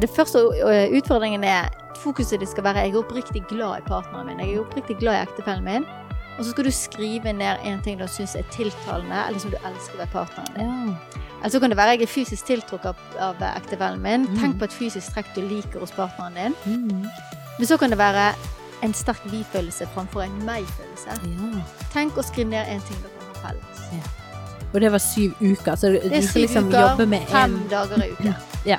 Det første utfordringen er fokuset det skal være jeg er oppriktig glad i partneren min. Jeg er oppriktig glad i ektefellen min. Og så skal du skrive ned en ting du syns er tiltalende, eller som du elsker ved partneren din. Eller så kan det være jeg er fysisk tiltrukket av, av ektefellen min. Tenk på et fysisk trekk du liker hos partneren din. Mm. Men så kan det være en sterk vi-følelse framfor en meg-følelse. Ja. Tenk å skrive ned en ting dere har felles. Og det var syv uker, så du, skal liksom uker, jobbe med fem en dager i uken. Ja.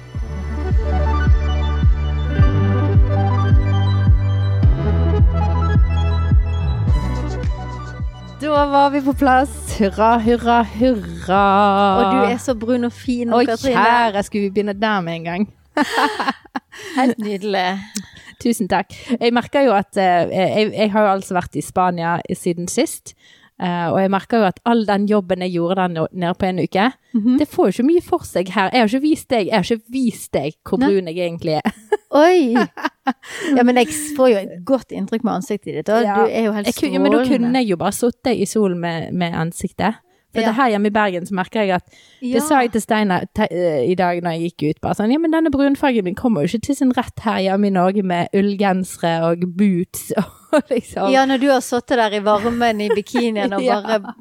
Da var vi på plass. Hurra, hurra, hurra. Og du er så brun og fin Katrine. kjære, skulle vi begynne der med en gang? Helt nydelig. Tusen takk. Jeg merker jo at eh, jeg, jeg har jo altså vært i Spania siden sist. Eh, og jeg merker jo at all den jobben jeg gjorde der nede på en uke, Mhm. det får jo ikke mye for seg her. Jeg har ikke vist deg, jeg har ikke vist deg hvor Nei. brun jeg egentlig er. Oi! Ja, men jeg får jo et godt inntrykk med ansiktet ditt. Ja. du er jo helt Jeg, Ja, men da kunne jeg jo bare sittet i solen med, med ansiktet. For Ja. det her hjemme i Bergen så merker jeg at Ja. Det sa jeg til Steinar eh, i dag når jeg gikk ut. Bare sånn, ja, men denne brunfargen min kommer jo ikke til sin rett her hjemme i Norge med ullgensere og boots og liksom. Ja, når du har sittet der i varmen i bikinien og Ja. bare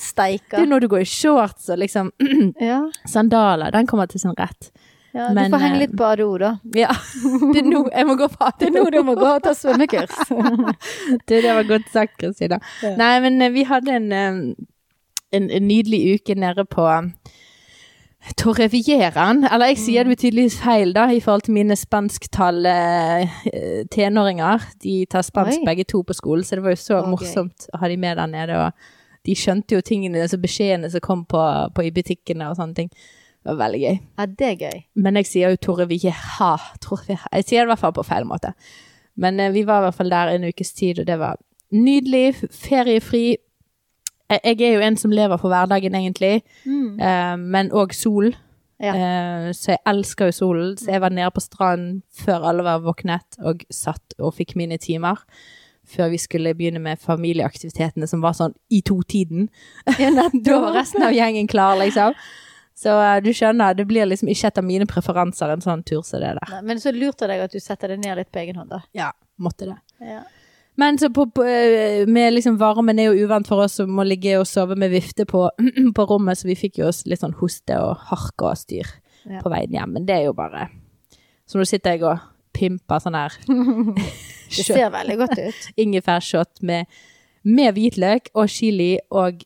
Det er når du går i shorts og liksom Ja, sandaler, den kommer til sin rett. ja du Men, får henge eh, litt på ADO, da. Ja, det er nå jeg må gå på Det er nå du må gå og ta svømmekurs. Det, det var godt sagt, Kristina. Ja. Nei, men eh, vi hadde en, eh, en, en nydelig uke nede på Torrevieraen. Eller jeg sier det tydeligvis feil, da, i forhold til mine spansktalende eh, tenåringer. De tar spansk Oi. begge to på skolen, så det var jo så okay. morsomt å ha de med der nede. Og de skjønte jo tingene, altså beskjedene som kom på, på i butikkene og sånne ting. Det var veldig gøy. Ja, det er gøy. Men jeg sier jo Torrevieja. Torrevieja. Jeg sier det i hvert fall på feil måte. Men eh, vi var i hvert fall der en ukes tid, og det var nydelig. Feriefri. Jeg, jeg er jo en som lever for hverdagen, egentlig, Mm. eh, men òg sol. Ja. Eh, så jeg elsker jo solen. Så jeg var nede på stranden før alle var våknet, og satt og fikk mine timer. Før vi skulle begynne med familieaktivitetene som var sånn i to-tiden. da var resten av gjengen klar, liksom. Så uh, du skjønner, det blir liksom ikke etter mine preferanser en sånn tur som det der. Nei, Men så lurt av deg at du setter det ned litt på egen hånd, da. Ja, måtte det. Ja. Men så på, på, eh, med liksom varmen er jo uvant for oss som må ligge og sove med vifte på, på rommet, så vi fikk jo oss litt sånn hoste og harke og styr Ja. på veien hjem. Men det er jo bare Så nå sitter jeg og pimper sånn her Det ser veldig godt ut. ingefærshot med, med hvitløk og chili og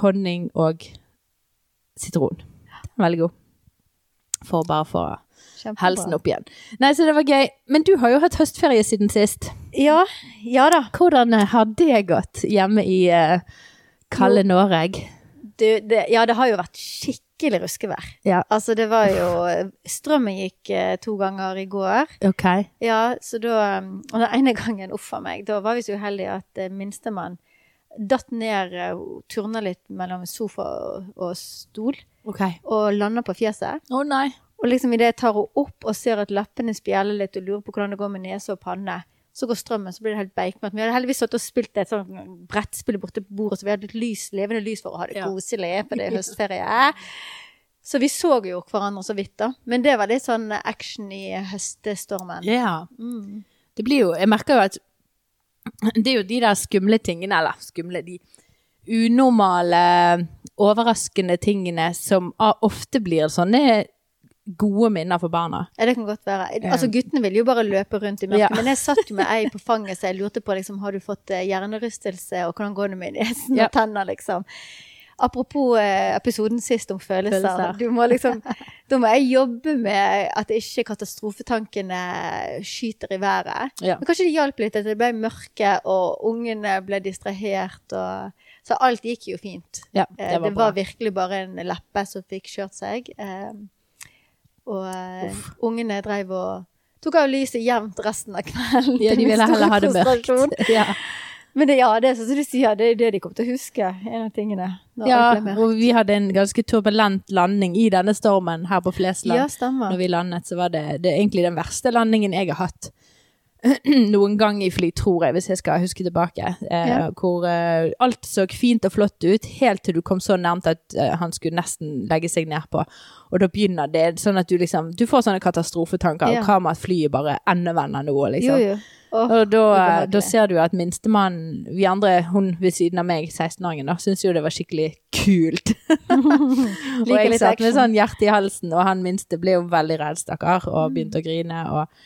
honning og sitron. Veldig god. For bare få Kjempebra. helsen opp igjen. Nei, så det var gøy. Men du har jo hatt høstferie siden sist. Ja, ja da. Hvordan eh, har det gått hjemme i uh, kalde Noreg? Du, det, ja, det har jo vært skikkelig ruskevær. Ja. Altså, det var jo Strømmen gikk eh, to ganger i går. Ok. Ja, så da um, Og den ene gangen, uff a meg, da var vi så uheldige at eh, minstemann datt ned eh, turna litt mellom sofa og, og stol, Ok. og landa på fjeset. Å nei. Og liksom idet jeg tar henne opp og ser at leppene spjeler litt og lurer på hvordan det går med nese og panne, så går strømmen, så blir det helt beikmatt. Vi hadde heldigvis stått og spilt et sånt brettspill borte på bordet, så vi hadde litt lys, levende lys for å ha det Ja. koselig, for det er høstferie. Så vi så jo hverandre så vidt, da. Men det var litt sånn action i høstestormen. Ja. Mm. Det blir jo Jeg merker jo at det er jo de der skumle tingene, eller skumle De unormale, overraskende tingene som ofte blir sånne gode minner for barna. Ja, det kan godt være. Altså, guttene ville jo bare løpe rundt i mørket, Ja. men jeg satt jo med ei på fanget, så jeg lurte på liksom, har du fått eh, hjernerystelse, og hvordan går det med nesen og tenner, liksom. Apropos eh, episoden sist om følelser. Følelser. Du må liksom, da må jeg jobbe med at ikke katastrofetankene skyter i været. Ja. Men kanskje det hjalp litt at det ble mørke, og ungene ble distrahert. Og, så alt gikk jo fint. Ja, Eh, det var det var virkelig bare en leppe som fikk kjørt seg. Eh, og eh, ungene dreiv og tok av lyset jevnt resten av kvelden. Ja, de ville heller ha det mørkt. Ja. Men det, ja, det er sånn som du sier, det er det de kommer til å huske. En av tingene. ja, og vi hadde en ganske turbulent landing i denne stormen her på Flesland. ja, stemmer. Når vi landet, så var det, det egentlig den verste landingen jeg har hatt. Noen gang i fly, tror jeg, hvis jeg skal huske tilbake. Eh, Ja. Hvor eh, alt så fint og flott ut, helt til du kom så nærmt at eh, han skulle nesten legge seg nedpå. Og da begynner det sånn at du liksom Du får sånne katastrofetanker. Ja. Hva med at flyet bare endevender nå, liksom? Jo, jo. Oh, Og da, da ser du at minstemannen, vi andre, hun ved siden av meg, 16-åringen, da, syntes jo det var skikkelig kult. og jeg satt med sånn hjerte i halsen, og han minste ble jo veldig redd, stakkar, og begynte å grine. Og,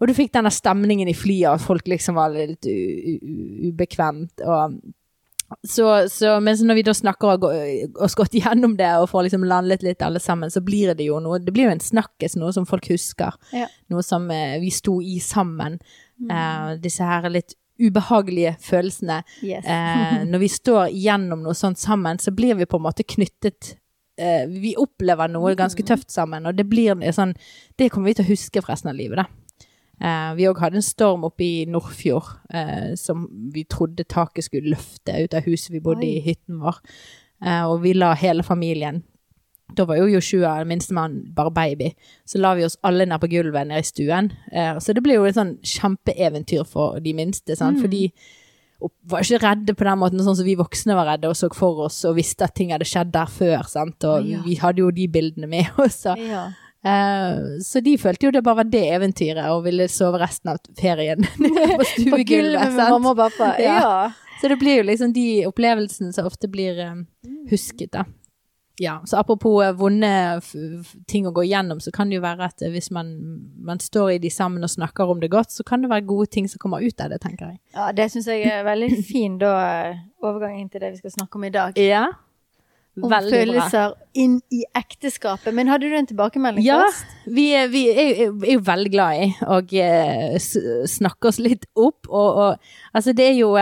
og du fikk denne stemningen i flyet, at folk liksom var litt ubekvemt. Og så, så, men så når vi da snakker og har oss godt gjennom det og får liksom landet litt alle sammen, så blir det jo noe Det blir jo en snakkes, noe som folk husker. Ja. Noe som eh, vi sto i sammen. Eh, disse her litt ubehagelige følelsene. Yes. Eh, når vi står gjennom noe sånt sammen, så blir vi på en måte knyttet eh, Vi opplever noe ganske tøft sammen, og det blir sånn Det kommer vi til å huske for resten av livet, da. Eh, vi òg hadde en storm oppe i Nordfjord eh, som vi trodde taket skulle løfte ut av huset vi bodde i, hytten vår. Eh, og vi la hele familien Da var jo Joshua, minstemann, bare baby. Så la vi oss alle ned på gulvet nede i stuen. Eh, så det ble jo et sånn kjempeeventyr for de minste, sant? Mm. for de var ikke redde på den måten sånn som vi voksne var redde og så for oss og visste at ting hadde skjedd der før. sant? Og Ja. vi hadde jo de bildene med oss. Så, ja. Eh, så de følte jo det bare var det eventyret og ville sove resten av ferien på stuegulvet. gulvet med mamma og pappa. Ja. Ja. Så det blir jo liksom de opplevelsene som ofte blir eh, Mm. husket, da. Ja, så apropos eh, vonde ting å gå igjennom, så kan det jo være at hvis man, man står i de sammen og snakker om det godt, så kan det være gode ting som kommer ut av det, tenker jeg. ja, det syns jeg er veldig fin da, overgangen til det vi skal snakke om i dag. Ja. Om Veldig bra. følelser inn i ekteskapet. Men hadde du en tilbakemelding Ja, først? vi, er- vi er, jo veldig glad i å eh, snakke oss litt opp, og, og altså det er jo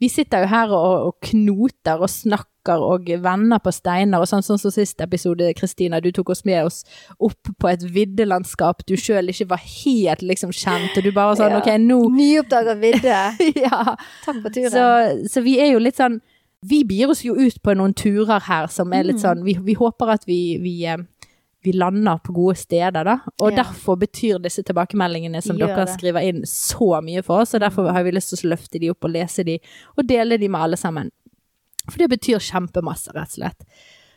Vi sitter jo her og, og knoter og snakker og vender på steiner og sånn, sånn som sist episode, Kristina. Du tok oss med oss opp på et viddelandskap du sjøl ikke var helt liksom kjent, og du bare sånn Ja. OK, nå Nyoppdaga vidde. Ja. Takk for turen. Så, så vi er jo litt sånn Vi bier oss jo ut på noen turer her som er litt Mm. sånn Vi, vi håper at vi, vi, eh, vi lander på gode steder, da. Og Ja. derfor betyr disse tilbakemeldingene som gjør dere det. skriver inn, så mye for oss. Og derfor har vi lyst til å løfte de opp og lese de, og dele de med alle sammen. For det betyr kjempemasse, rett og slett.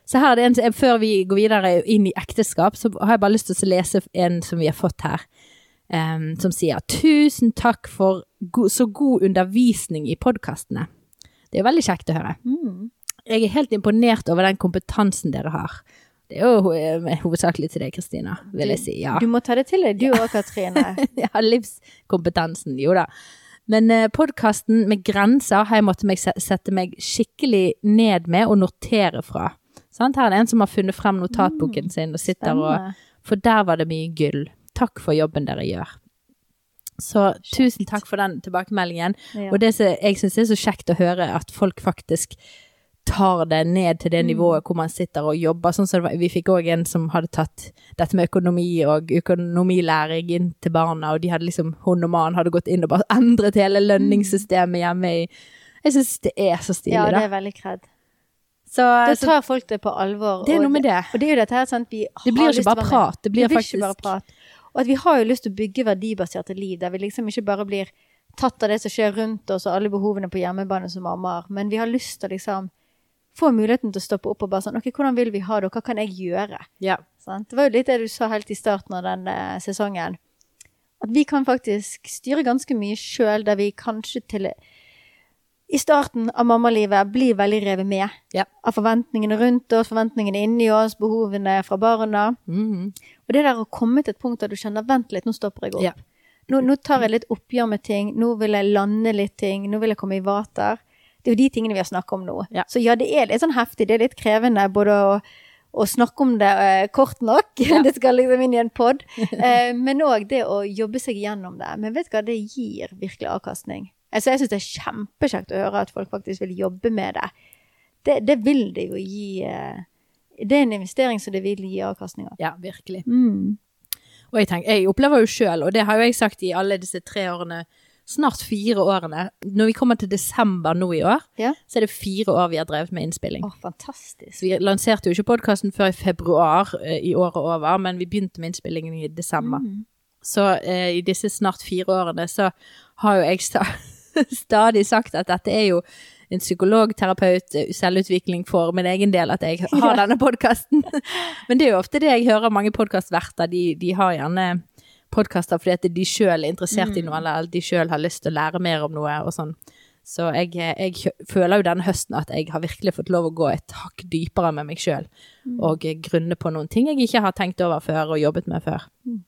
Så her er det en, Før vi går videre inn i ekteskap, så har jeg bare lyst til å lese en som vi har fått her. Um, som sier 'Tusen takk for go så god undervisning i podkastene'. Det er veldig kjekt å høre. Mm. Jeg er helt imponert over den kompetansen dere har. Det er jo eh, hovedsakelig til deg, Kristina, vil jeg si. Ja. Du må ta det til deg, du òg, Katrine. ja, livskompetansen, jo da. Men eh, podkasten med grenser har jeg måttet meg sette meg skikkelig ned med og notere fra. Sant? Her er det en som har funnet frem notatboken sin og sitter og For der var det mye gull. Takk for jobben dere gjør. Så tusen takk for den tilbakemeldingen. Ja. Og det som jeg syns er så kjekt å høre, at folk faktisk tar det ned til det Mm. nivået hvor man sitter og jobber. Sånn som vi fikk òg en som hadde tatt dette med økonomi og økonomilæring inn til barna, og de hadde liksom, hun og mannen hadde gått inn og bare endret hele lønningssystemet hjemme i Jeg syns det er så stilig, da. ja, det er veldig kred. Så, Da tar folk det på alvor. det er noe med det. Og det er jo dette her, sant, vi Det blir har ikke lyst til bare å være med. prat. Det blir det blir faktisk. Og at vi har jo lyst til å bygge verdibaserte liv, der vi liksom ikke bare blir tatt av det som skjer rundt oss, og alle behovene på hjemmebane som mammaer, men vi har lyst til å liksom få muligheten til å stoppe opp og bare sånn OK, hvordan vil vi ha det, og hva kan jeg gjøre? Ja. Sånn? Det var jo litt det du sa helt i starten av den eh, sesongen. At vi kan faktisk styre ganske mye sjøl, der vi kanskje til i starten av mammalivet blir veldig revet med Ja. av forventningene rundt oss, forventningene inni oss, behovene fra barna. Mm. Og det der å komme til et punkt der du kjenner vent litt, nå stopper jeg opp. Ja. Nå, nå tar jeg litt oppgjør med ting, nå vil jeg lande litt ting, nå vil jeg komme i vater. Det er jo de tingene vi har snakket om nå. Ja. Så ja, det er litt sånn heftig, det er litt krevende både å, å snakke om det eh, kort nok, det skal liksom inn i en pod, eh, men òg det å jobbe seg gjennom det. Men vet du hva, det gir virkelig avkastning. Altså, jeg syns det er kjempekjekt å høre at folk faktisk vil jobbe med det. Det, det vil det jo gi eh, Det er en investering som det vil gi avkastning av. ja, virkelig. Mm. Og jeg tenker, jeg opplever jo sjøl, og det har jo jeg sagt i alle disse tre årene, snart fire årene. Når vi kommer til desember nå i år, Ja. så er det fire år vi har drevet med innspilling. Å, fantastisk. Så vi lanserte jo ikke podkasten før i februar eh, i året over, men vi begynte med innspillingen i desember. Mm. Så eh, i disse snart fire årene så har jo jeg stadig sagt at dette er jo en psykologterapeut, eh, selvutvikling for min egen del, at jeg har denne podkasten. Men det er jo ofte det jeg hører mange podkastverter, de, de har gjerne podkaster fordi at de sjøl er interessert i Mm. noe, eller de sjøl har lyst til å lære mer om noe og sånn. Så jeg, jeg føler jo denne høsten at jeg har virkelig fått lov å gå et hakk dypere med meg sjøl, Mm. og eh, grunne på noen ting jeg ikke har tenkt over før og jobbet med før. Mm.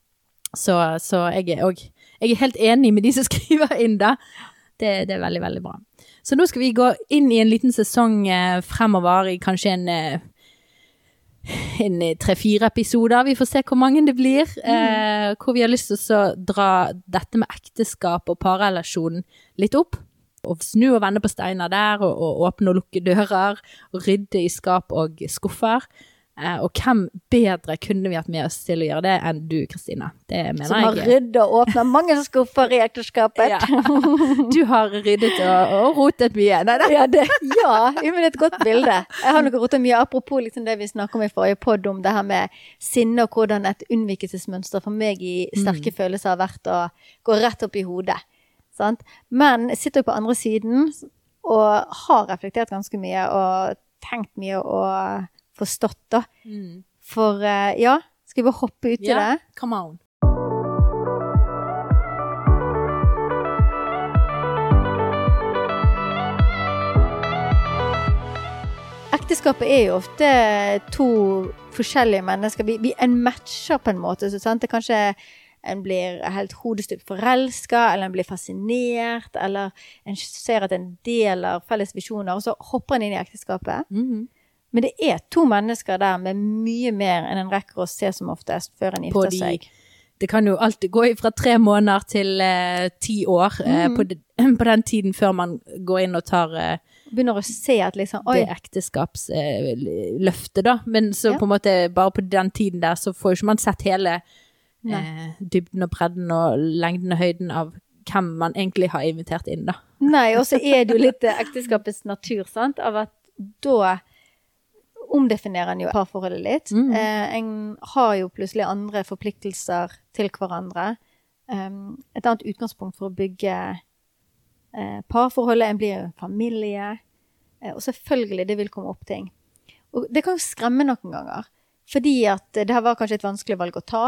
Så, så jeg er òg Jeg er helt enig med de som skriver inn da. Det, det er veldig, veldig bra. Så nå skal vi gå inn i en liten sesong eh, fremover i kanskje en eh, en eh, tre-fire episoder. Vi får se hvor mange det blir. Eh, hvor vi har lyst til å dra dette med ekteskap og parrelasjon litt opp. Og snu og vende på steiner der, og, og åpne og lukke dører. Og rydde i skap og skuffer. Eh, og hvem bedre kunne vi hatt med oss til å gjøre det enn du, Kristina? Det mener Som har ryddet rydda og åpna mange skuffer i ekteskapet. Ja. Du har ryddet og, og rotet mye. Nei, nei. Ja, det, ja, men det er et godt bilde. Jeg har nok rota mye apropos liksom det vi snakket om i forrige podd, om det her med sinne og hvordan et unnvikelsesmønster for meg i sterke følelser har vært å gå rett opp i hodet. Sant? Men jeg sitter jo på andre siden og har reflektert ganske mye og tenkt mye og forstått, da. Mm. For uh, ja, skal vi bare hoppe ut i Ja, det? come on. Ekteskapet er jo ofte to forskjellige mennesker. Vi, vi, en matcher på en måte. Så, sant? Det kanskje en blir helt hodestupt forelska, eller en blir fascinert, eller en ser at en deler felles visjoner, og så hopper en inn i ekteskapet. Mhm. Men det er to mennesker der med mye mer enn en rekker å se som oftest før en gifter de seg. Det kan jo alltid gå fra tre måneder til eh, ti år eh, Mm. på, de, på den tiden før man går inn og tar eh, Begynner å se at liksom Oi, det ekteskapsløftet, da. Men så Ja. på en måte bare på den tiden der så får jo ikke man sett hele eh, dybden og bredden og lengden og høyden av hvem man egentlig har invitert inn, da. Nei, og så er det jo litt eh, ekteskapets natur, sant, av at da omdefinerer en jo parforholdet litt. Mm. Eh, en har jo plutselig andre forpliktelser til hverandre. Um, et annet utgangspunkt for å bygge eh, parforholdet. En blir jo en familie. Eh, og selvfølgelig, det vil komme opp ting. Og det kan jo skremme noen ganger. Fordi at det her var kanskje et vanskelig valg å ta.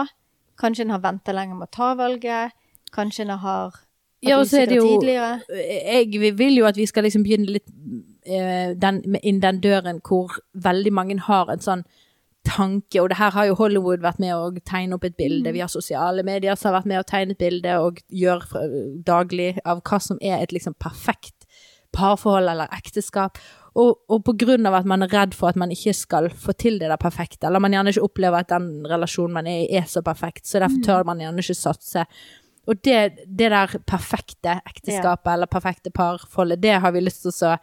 Kanskje en har venta lenge med å ta valget. Kanskje en har vært Ja, og så er det usikker jo tidligere. Jeg vil jo at vi skal liksom begynne litt den, inn den døren hvor veldig mange har en sånn tanke, og det her har jo Hollywood vært med å tegne opp et bilde, vi har sosiale medier som har vært med å tegne et bilde og gjør daglig av hva som er et liksom perfekt parforhold eller ekteskap. Og, og på grunn av at man er redd for at man ikke skal få til det der perfekte, eller man gjerne ikke opplever at den relasjonen man er i er så perfekt, så derfor tør man gjerne ikke satse. Og det, det der perfekte ekteskapet eller perfekte parforholdet, det har vi lyst til å så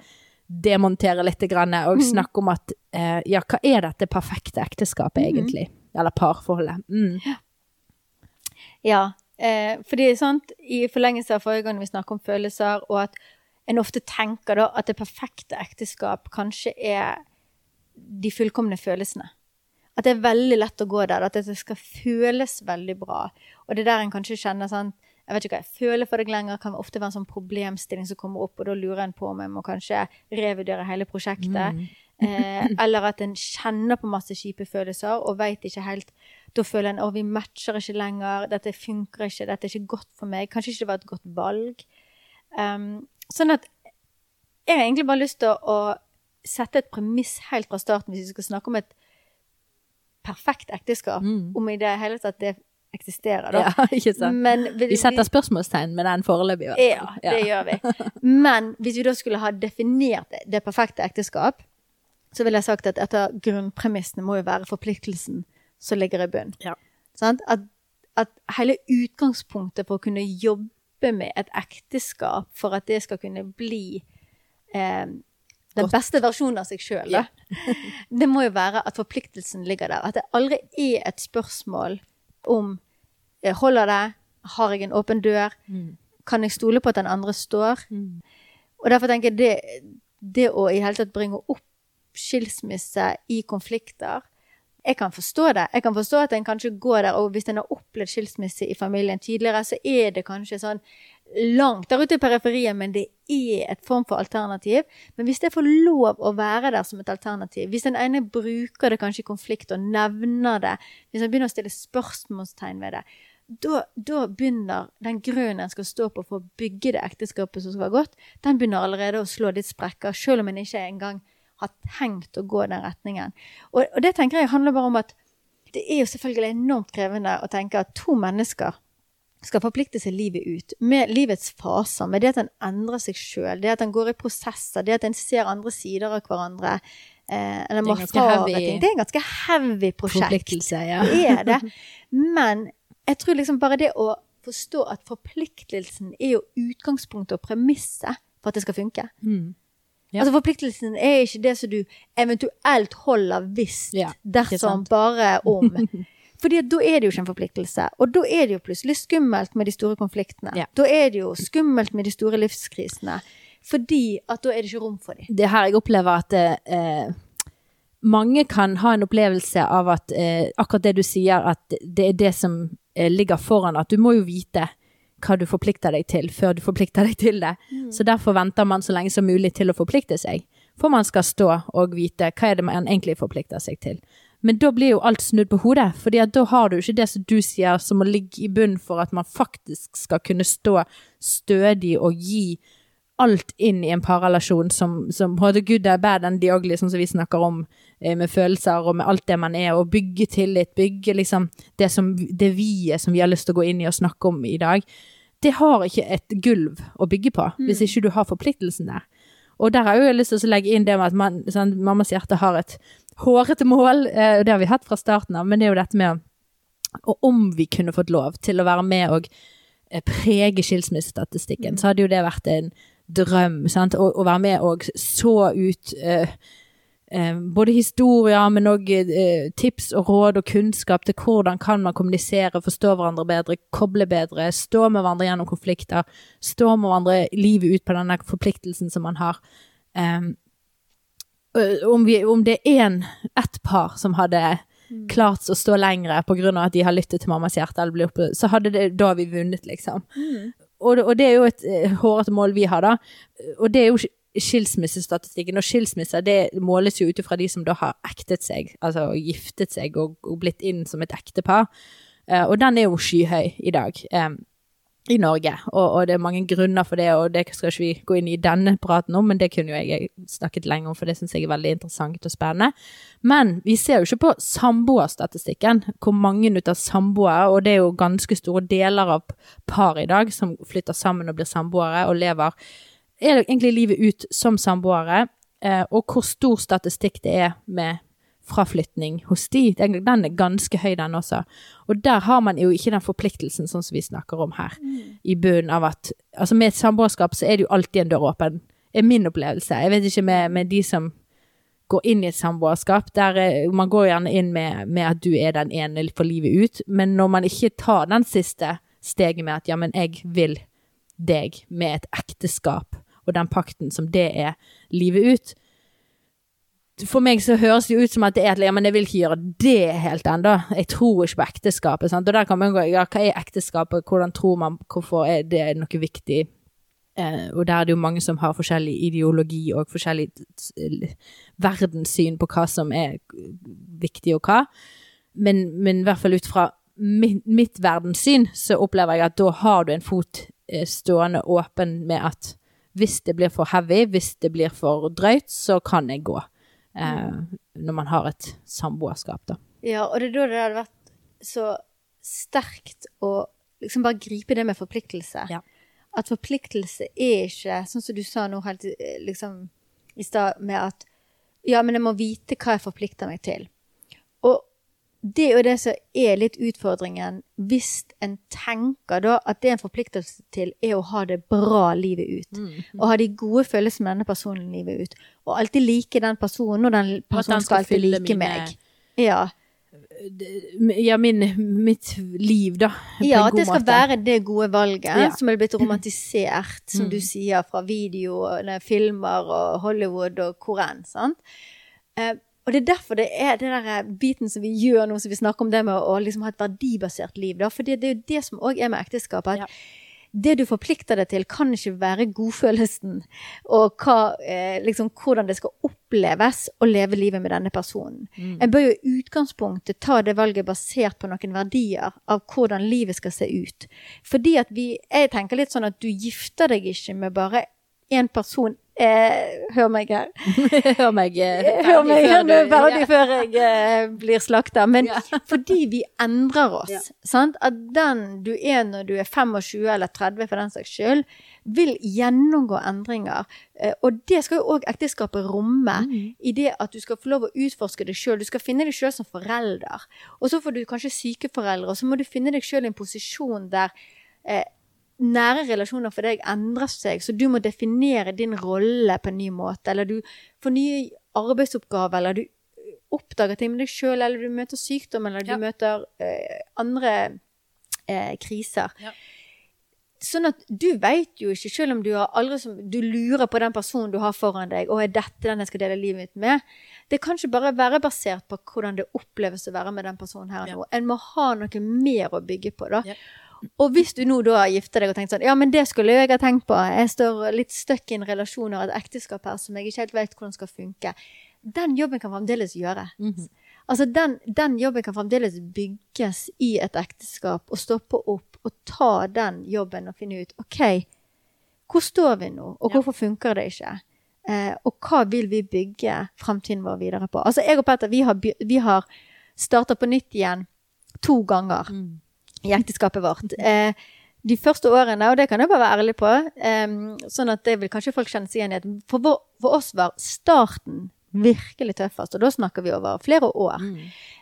demontere litt grann, og snakke om at eh, ja, hva er dette perfekte ekteskapet egentlig? Eller parforholdet. Mm. Ja, eh, fordi sant, i forlengelse av forrige gang vi snakket om følelser, og at en ofte tenker da at det perfekte ekteskap kanskje er de fullkomne følelsene. At det er veldig lett å gå der, at det skal føles veldig bra. Og det er der en kanskje kjenner sånn Jeg vet ikke hva jeg føler for deg lenger, kan ofte være en sånn problemstilling som kommer opp, og da lurer en på om jeg må kanskje revurdere hele prosjektet. Eh, eller at en kjenner på masse kjipe følelser og veit ikke helt Da føler en at vi matcher ikke lenger, dette funker ikke, dette er ikke godt for meg. Kanskje ikke det var et godt valg. Um, sånn at jeg har egentlig bare lyst til å, å sette et premiss helt fra starten hvis vi skal snakke om et perfekt ekteskap. Mm. Om i det hele tatt det eksisterer, da. Ja, ikke sant? Men Vi setter spørsmålstegn med den foreløpig. i hvert ja, det gjør vi. Men hvis vi da skulle ha definert det, det perfekte ekteskap, så ville jeg sagt at et av grunnpremissene må jo være forpliktelsen som ligger i bunn. Ja. Sant? At, at hele utgangspunktet for å kunne jobbe med et ekteskap, for at det skal kunne bli eh, den beste versjonen av seg sjøl, Ja. det må jo være at forpliktelsen ligger der. At det aldri er et spørsmål om jeg Holder det? Har jeg en åpen dør? Mm. Kan jeg stole på at den andre står? Mm. Og derfor tenker jeg det, det å i hele tatt bringe opp skilsmisse i konflikter Jeg kan forstå det. Jeg kan forstå at en kanskje går der, og hvis en har opplevd skilsmisse i familien tidligere, så er det kanskje sånn langt der ute i periferien, men det er et form for alternativ. Men hvis det får lov å være der som et alternativ, hvis den ene bruker det kanskje i konflikt og nevner det, hvis han begynner å stille spørsmålstegn ved det, da, begynner den grunnen en skal stå på for å bygge det ekteskapet som skal være godt, den begynner allerede å slå litt sprekker, selv om en ikke engang har tenkt å gå den retningen. Og, og det tenker jeg handler bare om at det er jo selvfølgelig enormt krevende å tenke at to mennesker skal forplikte seg livet ut, med livets faser, med det at en endrer seg sjøl, det at en går i prosesser, det at en ser andre sider av hverandre. Eh, Det er. Det er en ganske heavy prosjekt. Forpliktelse, ja. Det er det. Men jeg tror liksom bare det å forstå at forpliktelsen er jo utgangspunktet og premisset for at det skal funke. Mm. Ja. Altså Forpliktelsen er ikke det som du eventuelt holder hvis, Ja, dersom, bare om. Fordi da er det jo ikke en forpliktelse. Og da er det jo plutselig skummelt med de store konfliktene. Ja. Da er det jo skummelt med de store livskrisene. Fordi at da er det ikke rom for dem. Det er her jeg opplever at eh, mange kan ha en opplevelse av at eh, akkurat det du sier, at det er det som eh, ligger foran. At du må jo vite hva du forplikter deg til, før du forplikter deg til det. Så derfor venter man så lenge som mulig til å forplikte seg. For man skal stå og vite hva er det man egentlig forplikter seg til. Men da blir jo alt snudd på hodet, fordi da har du ikke det som du sier som må ligge i bunnen for at man faktisk skal kunne stå stødig og gi alt inn i en parrelasjon som, som både good and bad and the ugly, sånn som vi snakker om, eh, med følelser og med alt det man er, og bygge tillit, bygge liksom det som det vi-et som vi har lyst til å gå inn i og snakke om i dag. Det har ikke et gulv å bygge på, hvis ikke du har forpliktelsen der. Og der har jeg jo lyst til å legge inn det med at man, sånn, mammas hjerte har et hårete mål, eh, og det har vi hatt fra starten av, men det er jo dette med og om vi kunne fått lov til å være med og eh, prege skilsmissestatistikken, så hadde jo det vært en drøm. Sant? Å, å være med og så ut eh, eh, både historier, men òg eh, tips og råd og kunnskap til hvordan kan man kommunisere, forstå hverandre bedre, koble bedre, stå med hverandre gjennom konflikter, stå med hverandre livet ut på denne forpliktelsen som man har. Eh, om, vi, om det er én, ett par som hadde klart å stå lengre av at de har lyttet til mammas hjerte, oppe, så hadde det, da vi vunnet, liksom. Og, det- og det er jo et eh, hårete mål vi har, da. Og det er jo skilsmissestatistikken. Og skilsmisser det måles jo ut ifra de som da har ektet seg, altså giftet seg og, og blitt inn som et ektepar. Uh, og den er jo skyhøy i dag. eh, i Norge, og, og det er mange grunner for det, og det skal ikke vi gå inn i denne praten om, men det kunne jo jeg snakket lenge om, for det syns jeg er veldig interessant og spennende. Men vi ser jo ikke på samboerstatistikken, hvor mange ut av samboere, og det er jo ganske store deler av par i dag som flytter sammen og blir samboere og lever er egentlig livet ut som samboere, eh, og hvor stor statistikk det er med fraflytning hos de. Den, den er ganske høy, den også. Og der har man jo ikke den forpliktelsen sånn som vi snakker om her, i bunnen av at Altså med et samboerskap så er det jo alltid en dør åpen, er min opplevelse. Jeg vet ikke med, med de som går inn i et samboerskap, der eh, man går gjerne inn med, med at du er den ene for livet ut, men når man ikke tar den siste steget med at ja, men jeg vil deg med et ekteskap, og den pakten som det er livet ut, for meg så høres det ut som at det er et ja, men jeg vil ikke gjøre det helt ennå. Jeg tror ikke på ekteskapet. Sant? Og der kan man gå ja, hva er ekteskapet, hvordan tror man, hvorfor er det noe viktig? Eh, og der er det jo mange som har forskjellig ideologi og forskjellig eh, verdenssyn på hva som er viktig og hva. Men, men i hvert fall ut fra mitt, mitt verdenssyn så opplever jeg at da har du en fot eh, stående åpen med at hvis det blir for heavy, hvis det blir for drøyt, så kan jeg gå. Eh, når man har et samboerskap, da. Ja, og det er da det hadde vært så sterkt å liksom bare gripe det med forpliktelse. Ja. At forpliktelse er ikke, sånn som du sa nå helt eh, liksom i stad, med at ja, men jeg må vite hva jeg forplikter meg til. Og det er jo det som er litt utfordringen, hvis en tenker da at det en forpliktelse til, er å ha det bra livet ut. Og ha de gode følelsene med denne personen livet ut. Og alltid like den personen, og den personen personen skal skal alltid like mine- meg. Ja. Ja, min, mitt liv, da. Ja, at det skal måte. være det gode valget Ja. som er blitt romantisert, som Mm. du sier, fra video, filmer og Hollywood og hvor enn. sant? Eh, og det er derfor det er den der biten som vi gjør nå, som vi snakker om det med å liksom ha et verdibasert liv. For det, det er jo det som òg er med ekteskapet. at Ja. Det du forplikter deg til, kan ikke være godfølelsen og hva, eh, liksom, hvordan det skal oppleves å leve livet med denne personen. Mm. En bør jo i utgangspunktet ta det valget basert på noen verdier av hvordan livet skal se ut. Fordi at vi Jeg tenker litt sånn at du gifter deg ikke med bare én person. Eh, hør meg her. Hør meg eh, Hør meg nå, du- ferdig ja. før jeg eh, blir slakta. Men Ja. fordi vi endrer oss. Ja. Sant? At den du er når du er 25 eller 30 for den saks skyld, vil gjennomgå endringer. Eh, og det skal jo òg ekteskapet romme. Mm. I det at du skal få lov å utforske deg sjøl. Du skal finne deg sjøl som forelder. Og så får du kanskje syke foreldre, og så må du finne deg sjøl i en posisjon der eh, nære relasjoner for deg endrer seg, så du må definere din rolle på en ny måte. Eller du får nye arbeidsoppgaver, eller du oppdager ting med deg sjøl, eller du møter sykdom, eller du Ja. møter eh, andre eh, kriser. Ja. Sånn at du veit jo ikke, selv om du, har aldri som, du lurer på den personen du har foran deg, og er dette den jeg skal dele livet mitt med. Det kan ikke bare være basert på hvordan det oppleves å være med den personen her Ja. nå. En må ha noe mer å bygge på, da. Ja. Og hvis du nå da gifta deg og tenkt sånn Ja, men det skulle jo jeg ha tenkt på. Jeg står litt stuck i en relasjon og et ekteskap her som jeg ikke helt vet hvordan skal funke. Den jobben kan fremdeles gjøre. Mhm. Altså den, den jobben kan fremdeles bygges i et ekteskap, og stoppe opp og ta den jobben og finne ut OK, hvor står vi nå, og Ja. hvorfor funker det ikke? Eh, og hva vil vi bygge fremtiden vår videre på? Altså jeg og Petter, vi har, vi har starta på nytt igjen to ganger Mm. I ekteskapet vårt. Eh, de første årene, og det kan jeg bare være ærlig på, eh, sånn at det vil kanskje folk kjenne seg igjen i, for, vår, for oss var starten virkelig tøffest, og da snakker vi over flere år. Mm.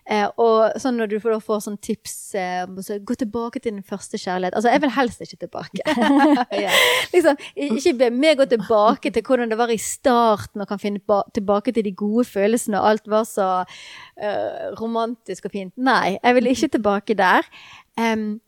Eh, og sånn når du får, får sånn tips eh, så gå tilbake til din første kjærlighet. Altså, jeg vil helst ikke tilbake. Liksom, ikke be meg gå tilbake til hvordan det var i starten, og kan finne ba tilbake til de gode følelsene, og alt var så eh, romantisk og fint. Nei, jeg vil ikke tilbake der. Um,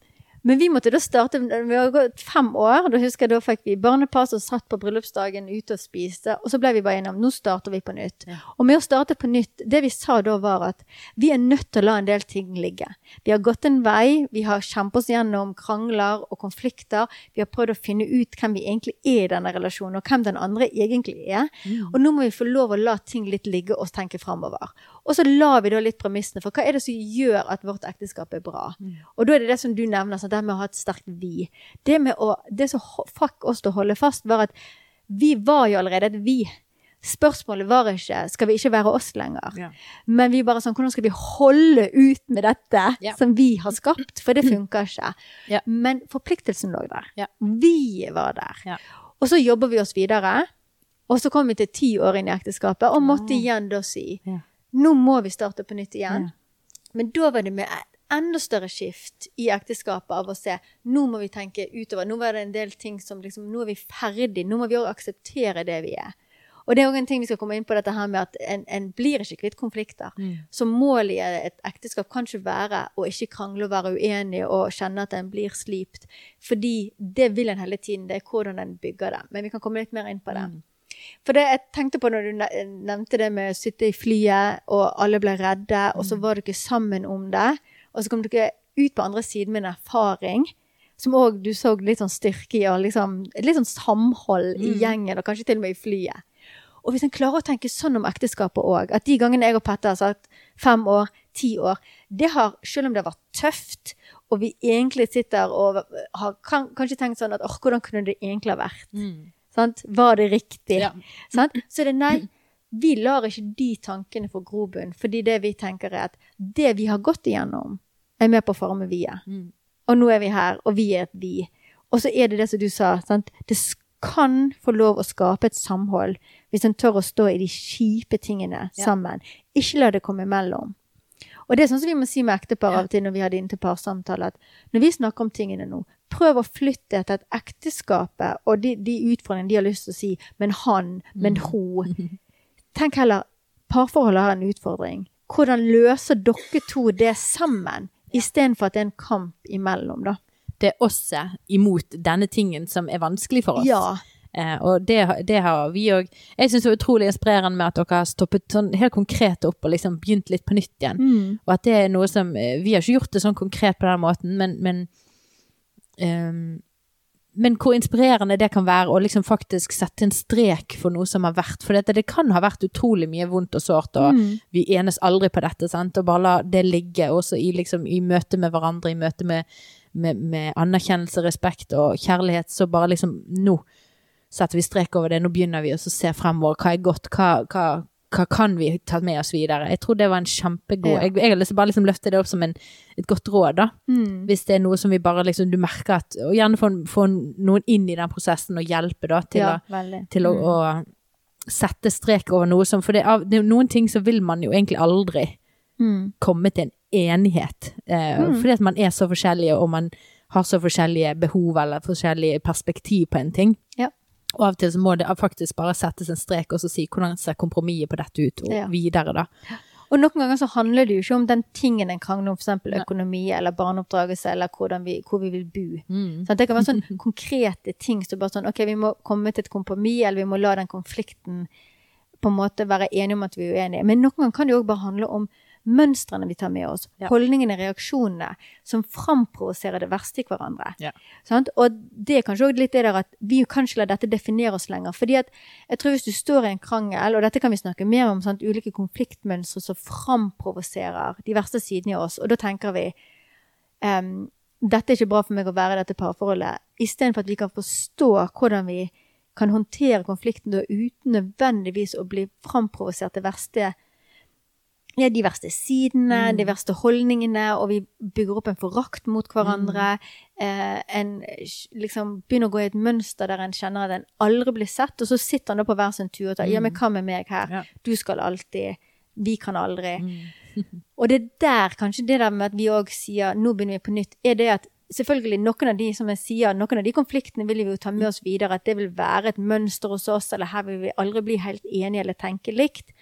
men vi måtte da starte Vi har gått fem år. Da husker jeg da fikk vi barnepass og satt på bryllupsdagen ute og spiste. Og så ble vi bare enige om nå starter vi på nytt. Og med å starte på nytt, det vi sa da var at vi er nødt til å la en del ting ligge. Vi har gått en vei, vi har kjempet oss gjennom krangler og konflikter. Vi har prøvd å finne ut hvem vi egentlig er i denne relasjonen, og hvem den andre egentlig er. Mm. Og nå må vi få lov å la ting litt ligge og tenke framover. Og så la vi da litt premissene for hva er det som gjør at vårt ekteskap er bra. Mm. Og da er det det som du nevner, sånn, det med å ha et sterkt vi. Det, med å, det som fikk oss til å holde fast, var at vi var jo allerede et vi. Spørsmålet var ikke skal vi ikke være oss lenger. Ja. Men vi bare sånn, hvordan skal vi holde ut med dette Ja. som vi har skapt? For det funker ikke. Ja. Men forpliktelsen lå der. Vi var der. Og så jobber vi oss videre. Og så kom vi til ti år inn i ekteskapet og måtte igjen da si nå må vi starte på nytt igjen. Men da var det med enda større skift i ekteskapet av å se nå må vi tenke utover. Nå var det en del ting som liksom Nå er vi ferdig. Nå må vi òg akseptere det vi er. Og det er òg en ting vi skal komme inn på dette her med at en, en blir ikke kvitt konflikter. Mm. Så målet i et ekteskap kan ikke være å ikke krangle og være uenig og kjenne at en blir slipt. Fordi det vil en hele tiden. Det er hvordan en bygger det. Men vi kan komme litt mer inn på det. Mm. For det jeg tenkte på når du nevnte det med å sitte i flyet, og alle ble redde, og Mm. så var dere sammen om det, og så kom dere ut på andre siden med en erfaring. Som òg du så litt sånn styrke i, og liksom, litt sånn samhold i Mm. gjengen, og kanskje til og med i flyet. Og hvis en klarer å tenke sånn om ekteskapet òg, at de gangene jeg og Petter har sagt fem år, ti år, det har, selv om det har vært tøft, og vi egentlig sitter og har kan, kanskje tenkt sånn at åh, hvordan kunne det egentlig ha vært? Mm. Sant? Var det riktig? Ja. Sant? Så det er nei. Vi lar ikke de tankene få grobunn, fordi det vi tenker er at det vi har gått igjennom, er med på å forme vi-et. Mm. Og nå er vi her, og vi er et vi. Og så er det det som du sa, sant? det kan få lov å skape et samhold hvis en tør å stå i de kjipe tingene Ja. sammen. Ikke la det komme imellom. Og det er sånn som vi må si med ektepar av og til når vi har det inn til parsamtale, at når vi snakker om tingene nå, prøv å flytte etter at ekteskapet og de, de utfordringene de har lyst til å si, men han, men Mm. hun. Tenk heller, parforholdet har en utfordring. hvordan løser dere to det sammen, istedenfor at det er en kamp imellom, da? Det er oss imot denne tingen som er vanskelig for oss. Ja. Eh, og det, det har vi òg Jeg syns det er utrolig inspirerende med at dere har stoppet sånn helt konkret opp og liksom begynt litt på nytt igjen. Mm. Og at det er noe som eh, Vi har ikke gjort det sånn konkret på den måten, men, men ehm, men hvor inspirerende det kan være å liksom faktisk sette en strek for noe som har vært. For dette, det kan ha vært utrolig mye vondt og sårt, og Mm. vi enes aldri på dette. Sant? Og bare la det ligge også i, liksom, i møte med hverandre, i møte med, med, med anerkjennelse, respekt og kjærlighet. Så bare liksom Nå setter vi strek over det, nå begynner vi å se fremover. Hva er godt? Hva, hva, hva kan vi ta med oss videre? Jeg tror det var en kjempegod Ja. jeg, jeg har lyst til bare liksom løfte det opp som en, et godt råd, da. Mm. Hvis det er noe som vi bare liksom, du merker at Og gjerne få, få noen inn i den prosessen og hjelpe, da, til, ja, å, til å, Mm. å sette strek over noe som For det er, det er noen ting så vil man jo egentlig aldri Mm. komme til en enighet. Eh, Mm. Fordi at man er så forskjellige, og man har så forskjellige behov eller forskjellige perspektiv på en ting. Ja. Og av og til så må det faktisk bare settes en strek og så si hvordan ser kompromisset på dette ut, og Ja. videre, da. Og noen ganger så handler det jo ikke om den tingen en krangler om, eksempel økonomi eller barneoppdragelse eller vi, hvor vi vil bo. Mm. Det kan være sånn konkrete ting som bare sånn OK, vi må komme til et kompromiss, eller vi må la den konflikten på en måte være enige om at vi er uenige. Men noen ganger kan det jo også bare handle om mønstrene vi tar med oss, Ja. holdningene, reaksjonene, som framprovoserer det verste i hverandre. Ja. Sant? Og det er kanskje også litt det der at vi kan ikke la dette definere oss lenger. fordi at jeg tror hvis du står i en krangel, og dette kan vi snakke mer om, sant? ulike konfliktmønstre som framprovoserer de verste sidene i oss, og da tenker vi um, dette er ikke bra for meg å være i dette parforholdet, istedenfor at vi kan forstå hvordan vi kan håndtere konflikten da uten nødvendigvis å bli framprovosert det verste ja, de verste sidene, Mm. de verste holdningene, og vi bygger opp en forakt mot hverandre. Eh, en liksom begynner å gå i et mønster der en kjenner at en aldri blir sett, og så sitter han da på hver sin tur og tar ja, men hva med meg her? Ja. Du skal alltid, vi kan aldri. Mm. Og det er der, kanskje det der med at vi òg sier nå begynner vi på nytt, er det at selvfølgelig noen av de som jeg sier, noen av de konfliktene vil vi jo ta med oss videre, at det vil være et mønster hos oss, eller her vil vi aldri bli helt enige eller tenke likt.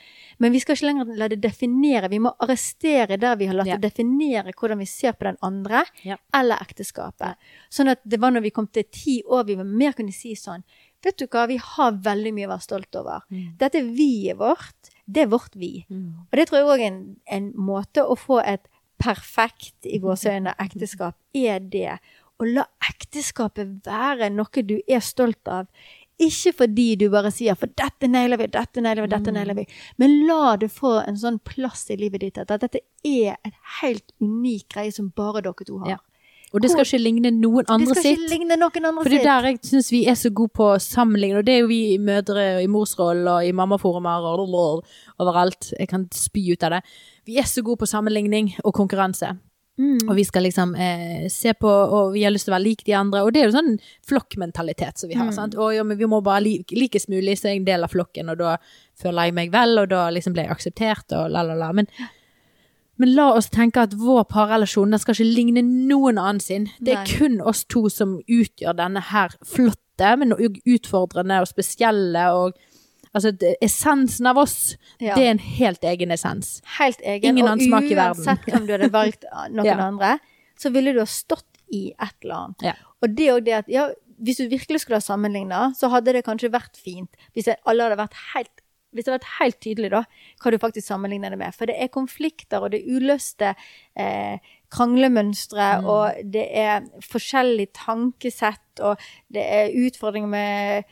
Men vi skal ikke lenger la det definere, vi må arrestere der vi har latt Ja. det definere hvordan vi ser på den andre, Ja. eller ekteskapet. Sånn at det var når vi kom til ti år, vi var mer kunne si sånn, vet du hva, vi har veldig mye å være stolt over. Dette vi-et vårt, det er vårt vi. Og det tror jeg òg er en, en måte å få et perfekt, i gåseøyne, ekteskap, er det. Å la ekteskapet være noe du er stolt av. Ikke fordi du bare sier 'for dette nailer vi, dette nailer vi, dette nailer vi', men la det få en sånn plass i livet ditt at dette er en helt unik greie som bare dere to har. Ja. Og det skal ikke ligne noen andre Det skal skal sitt. ikke ligne noen andre For det er der jeg syns vi er så gode på å sammenligne, og det er jo vi mødre i morsroll og i mammaforumer og og overalt. Jeg kan spy ut av det. Vi er så gode på sammenligning og konkurranse. Mm. Og vi skal liksom eh, se på, og vi har lyst til å være lik de andre. Og det er jo sånn flokkmentalitet som vi har. Mm. sant? Og ja, men vi må bare li likes mulig, så er jeg en del av flokken, og da føler jeg meg vel, og da liksom ble jeg akseptert, og la, la, la. Men, men la oss tenke at vår parrelasjon den skal ikke ligne noen annen sin. Det er Nei. kun oss to som utgjør denne her flotte, men utfordrende og spesielle, og altså essensen av oss, Ja. det er en helt egen essens. Helt egen. Ingen og annen smak i verden. uansett om du hadde valgt noen Ja. andre, så ville du ha stått i et eller annet. Ja. Og det jo det at ja, hvis du virkelig skulle ha sammenligna, så hadde det kanskje vært fint hvis det, alle hadde vært helt hvis det hadde vært helt tydelig da, hva du faktisk sammenligner det med. For det er konflikter, og det er uløste eh, kranglemønstre, Mm. og det er forskjellig tankesett, og det er utfordringer med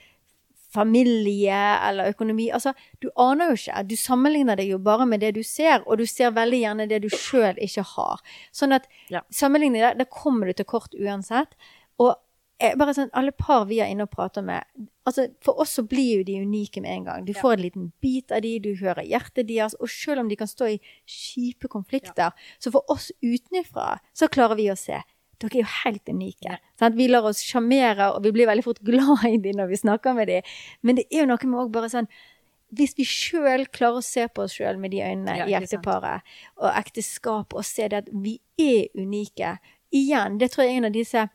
familie eller økonomi. Altså, du aner jo ikke. Du sammenligner deg jo bare med det du ser, og du ser veldig gjerne det du sjøl ikke har. Sånn at Ja. sammenligning der, der kommer du til kort uansett. Og bare sånn, alle par vi er inne og prater med altså For oss så blir jo de unike med en gang. Du får en liten bit av de, du hører hjertet deres, og selv om de kan stå i kjipe konflikter, så for oss utenfra så klarer vi å se dere er jo helt unike. Sant? Vi lar oss sjarmere, og vi blir veldig fort glad i dem når vi snakker med dem. Men det er jo noe med òg bare sånn Hvis vi sjøl klarer å se på oss sjøl med de øynene Ja, i ekteparet og ekteskapet, og se det at vi er unike Igjen, det tror jeg er en av disse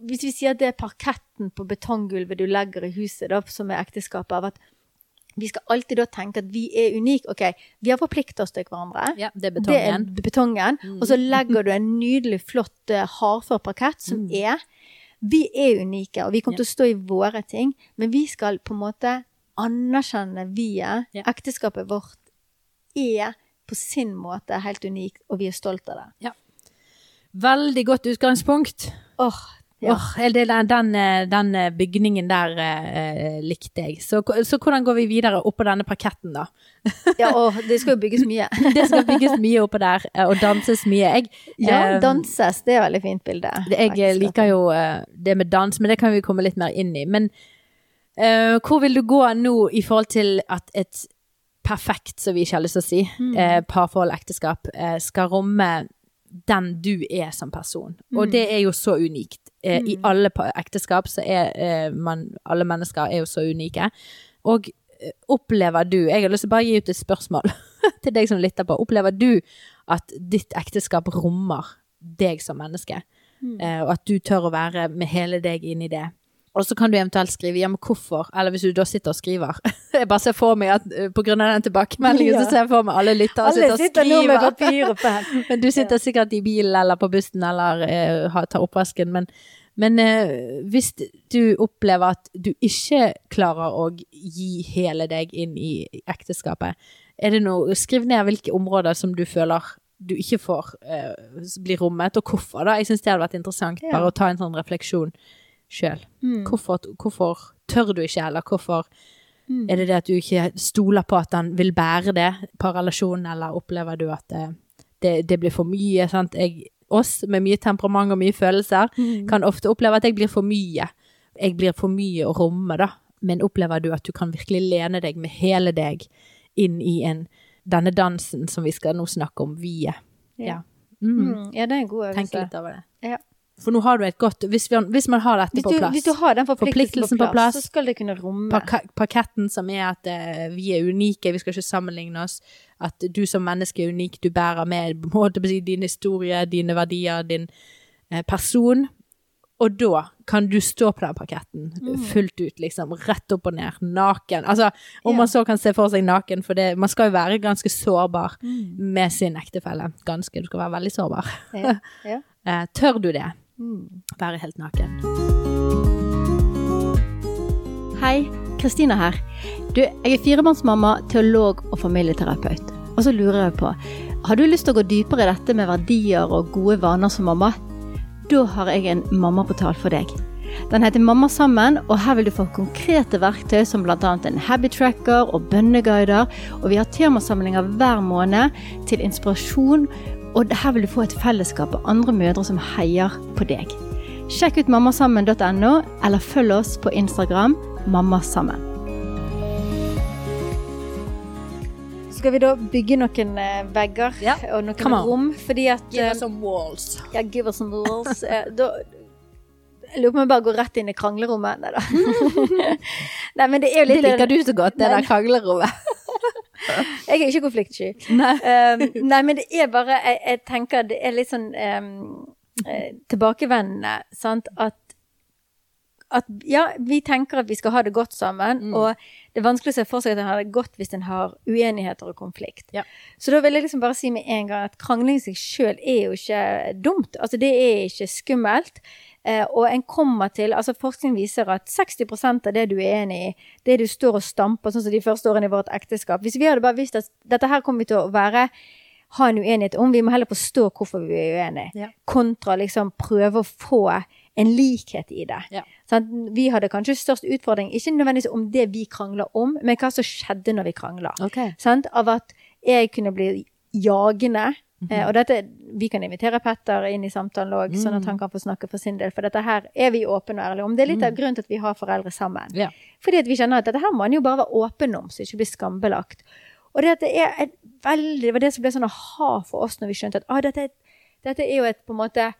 Hvis vi sier at det er parketten på betonggulvet du legger i huset, da, som er ekteskapet, av at vi skal alltid da tenke at vi er unike. Ok, vi har forpliktet oss til hverandre. Ja, det er Det er betongen. Mm. Og så legger du en nydelig, flott, uh, hardfør parkett som er Vi er unike, og vi kommer til å stå i våre ting, men vi skal på en måte anerkjenne vi-et. Ja. Ekteskapet vårt er på sin måte helt unikt, og vi er stolt av det. Veldig godt utgangspunkt. Åh, ja. Åh, den, den, eh, den eh, bygningen der eh, likte jeg. Så, så hvordan går vi videre oppå denne parketten, da? ja, og det skal jo bygges mye. Det skal bygges mye oppå der, eh, og danses mye. Jeg, Ja, eh, danses, det er et veldig fint bilde. Jeg jeg liker jo eh, det med dans, men det kan vi komme litt mer inn i. Men eh, hvor vil du gå nå i forhold til at et perfekt, som vi ikke har lyst til å si, Mm. eh, parforhold, ekteskap, eh, skal romme den du er som person. Og Mm. det er jo så unikt. Eh, I alle ekteskap så er eh, man Alle mennesker er jo så unike. Og eh, opplever du Jeg har lyst til å bare gi ut et spørsmål til deg som lytter på. Opplever du at ditt ekteskap rommer deg som menneske? Mm. Eh, og at du tør å være med hele deg inn i det. Og så kan du eventuelt skrive ja, men hvorfor, eller hvis du da sitter og skriver. Jeg bare ser for meg at eh, på grunn av den tilbakemeldingen, Ja. så ser jeg for meg alle lyttere Alle sitter og sitter nå med skriver. papir og pen. Men du sitter sikkert i bilen eller på bussen eller eh, tar oppvasken. Men, men eh, hvis du opplever at du ikke klarer å gi hele deg inn i ekteskapet, er det noe, skriv ned hvilke områder som du føler du ikke får eh, bli rommet, og hvorfor da. Jeg syns det hadde vært interessant, Ja. bare å ta en sånn refleksjon sjøl. Mm. Hvorfor, hvorfor tør du ikke, eller hvorfor Mm. er det det at du ikke stoler på at han vil bære det på relasjonen, eller opplever du at det, det, det blir for mye? Sant? Jeg, oss med mye temperament og mye følelser Mm. kan ofte oppleve at jeg blir for mye. Jeg blir for mye å romme, da. Men opplever du at du kan virkelig lene deg med hele deg inn i en, denne dansen som vi skal nå snakke om, vie? Ja. ja. Mm. ja, det er en god øvelse. Tenk litt over det. Ja. For nå har du et godt Hvis, vi, hvis man har dette Hvis på plass hvis du har den Forpliktelsen på, på på plass, plass. så skal det kunne romme. parka- parketten som er at eh, vi er unike, vi skal ikke sammenligne oss. At du som menneske er unik, du bærer med måte din historie, dine verdier, din eh, person. Og da kan du stå på den parketten fullt ut, liksom. Rett opp og ned. Naken. Altså, om Ja. man så kan se for seg naken, for det, man skal jo være ganske sårbar Mm. med sin ektefelle. Ganske, du skal være veldig sårbar. Ja. Ja. Eh, tør du det? Være helt naken. Hei, Kristina her. Du, jeg er firemannsmamma, teolog og familieterapeut. Og så lurer jeg på, har du lyst til å gå dypere i dette med verdier og gode vaner som mamma? Da har jeg en mammaportal for deg. Den heter Mamma sammen, og her vil du få konkrete verktøy som bl.a. en habit tracker og bønneguider. Og vi har temasamlinger hver måned til inspirasjon, og her vil du få et fellesskap av andre mødre som heier på deg. Sjekk ut mammasammen.no, eller følg oss på Instagram mammasammen. Skal vi da bygge noen eh, vegger Ja, og noen come rom? Fordi at eh, some walls. ja, give us some walls. Eh, da, jeg lurer på om jeg bare går rett inn i kranglerommet. Nei da. Nei, men det er jo Det liker du så godt, det der kranglerommet. Jeg er ikke konfliktsky. Nei. Um, nei, men det er bare Jeg, jeg tenker det er litt sånn um, tilbakevendende, sant, at at ja, vi tenker at vi skal ha det godt sammen, Mm. og det er vanskelig å se for seg at en har det godt hvis en har uenigheter og konflikt. Ja. Så da vil jeg liksom bare si med en gang at krangling i seg sjøl er jo ikke dumt. Altså det er ikke skummelt. Eh, og en kommer til Altså forskning viser at 60% av det du er enig i, det du står og stamper, sånn som de første årene i vårt ekteskap Hvis vi hadde bare visst at dette her kommer vi til å være ha en uenighet om, vi må heller forstå hvorfor vi er uenige, Ja. kontra liksom prøve å få en likhet i det. Ja. Sånn, Vi hadde kanskje størst utfordring, ikke nødvendigvis om det vi krangler om, men hva som skjedde når vi krangla. Okay. Sånn, Av at jeg kunne bli jagende. Eh, og dette, Vi kan invitere Petter inn i samtalen òg, sånn at han kan få snakke for sin del. For dette her er vi åpne og ærlige om. Det er litt av grunnen til at vi har foreldre sammen. Ja. Fordi at vi kjenner at dette her må en jo bare være åpen om, så det ikke blir skambelagt. Og det, at det er et veldig, det var det som ble sånn aha for oss når vi skjønte at ah, dette, dette er jo et på en måte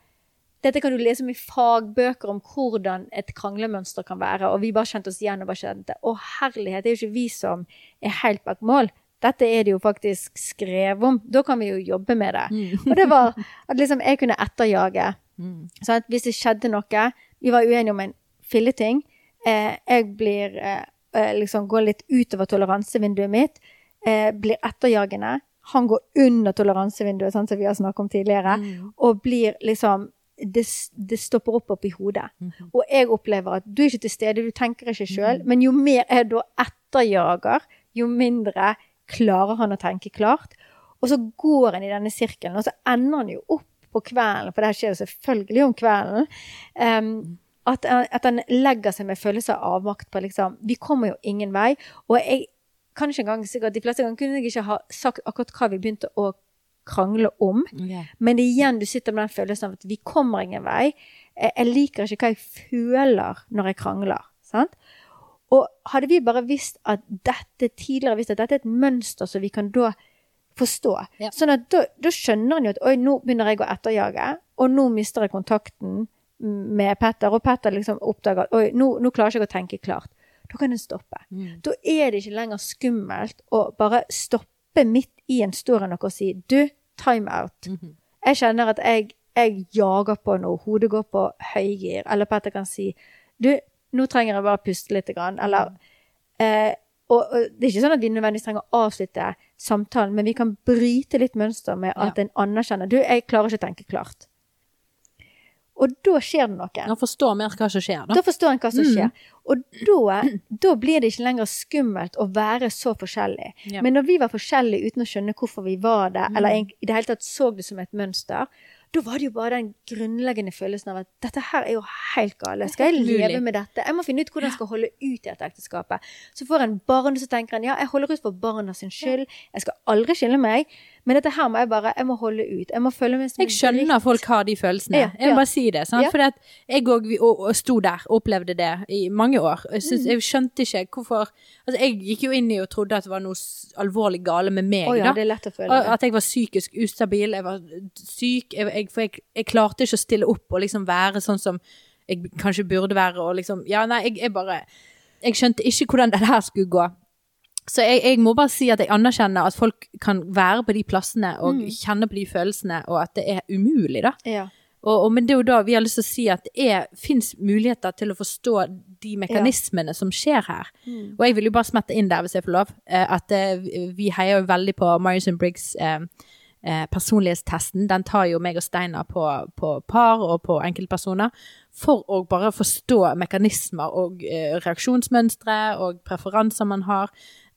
dette kan du lese om i fagbøker om hvordan et kranglemønster kan være. Og vi bare kjente oss igjen og bare kjente Å, herlighet, det er jo ikke vi som er helt bak mål. Dette er det jo faktisk skrevet om. Da kan vi jo jobbe med det. Og det var at liksom jeg kunne etterjage. Mm. Så hvis det skjedde noe Vi var uenige om en filleting. Eh, jeg blir eh, eh, liksom går litt utover toleransevinduet mitt, eh, blir etterjagende. Han går under toleransevinduet, sånn som vi har snakket om tidligere, Mm. og blir liksom det, det stopper opp oppi hodet. Mhm. Og jeg opplever at du er ikke til stede, du tenker ikke sjøl, men jo mer jeg da etterjager, jo mindre klarer han å tenke klart. Og så går han i denne sirkelen, og så ender han jo opp på kvelden, for det her skjer jo selvfølgelig om kvelden, Um, at, han- at han legger seg med følelse av avmakt på liksom Vi kommer jo ingen vei. Og jeg kan ikke engang sikkert De fleste ganger kunne jeg ikke ha sagt akkurat hva vi begynte å krangle om. Ok. Men igjen, du sitter med den følelsen av at vi kommer ingen vei. Jeg, jeg liker ikke hva jeg føler når jeg krangler. Sant? Og hadde vi bare visst at dette tidligere visst at dette er et mønster som vi kan da forstå, Ja. sånn at da, da skjønner han jo at oi, nå begynner jeg å etterjage, og nå mister jeg kontakten med Petter, og Petter liksom oppdager at oi, nå, nå klarer ikke å tenke klart. Da kan en stoppe. Mm. Da er det ikke lenger skummelt å bare stoppe midt i en story noe og si du, time out. -hmm. Jeg kjenner at jeg, jeg jager på noe, hodet går på høygir, eller Petter kan si du, nå trenger jeg bare puste litt, eller eh, og, og det er ikke sånn at vi nødvendigvis trenger å avslutte samtalen, men vi kan bryte litt mønster med at en anerkjenner du, jeg klarer ikke å tenke klart. Og da skjer det noe. Man forstår mer hva som skjer, da. Da forstår en hva som Mm. skjer. Og da, da blir det ikke lenger skummelt å være så forskjellig. Ja. Men når vi var forskjellige uten å skjønne hvorfor vi var det, Mm. eller i det hele tatt så det som et mønster, da var det jo bare den grunnleggende følelsen av at dette her er jo helt gale. Skal jeg leve med dette? Jeg må finne ut hvordan jeg skal holde ut i dette ekteskapet. Så får en barn, så tenker en ja, jeg holder ut for barna sin skyld. Jeg skal aldri skille meg. Men dette her må jeg bare, jeg må holde ut. Jeg må følge med Jeg skjønner folk har de følelsene. Ja, Jeg må bare si det. Sant? Ja. At jeg òg sto der og opplevde det i mange år. Jeg, synes, jeg skjønte ikke hvorfor Altså, jeg gikk jo inn i og trodde at det var noe alvorlig gale med meg, Oh, ja, det er lett å føle. Det. At jeg var psykisk ustabil, jeg var syk. Jeg, for jeg, jeg klarte ikke å stille opp og liksom være sånn som jeg kanskje burde være, og liksom Ja, nei, jeg, jeg bare Jeg skjønte ikke hvordan det her skulle gå. Så jeg, jeg må bare si at jeg anerkjenner at folk kan være på de plassene og Mm. kjenne på de følelsene, og at det er umulig, da. Ja. Og, og, men det er jo da vi har lyst til å si at det fins muligheter til å forstå de mekanismene som skjer her. Mm. Og jeg vil jo bare smette inn der, hvis jeg får lov, eh, at eh, vi- heier jo veldig på Marius Briggs eh, eh, personlighetstesten. Den tar jo meg og Steinar på, på par og på enkeltpersoner for å bare forstå mekanismer og eh, reaksjonsmønstre og preferanser man har.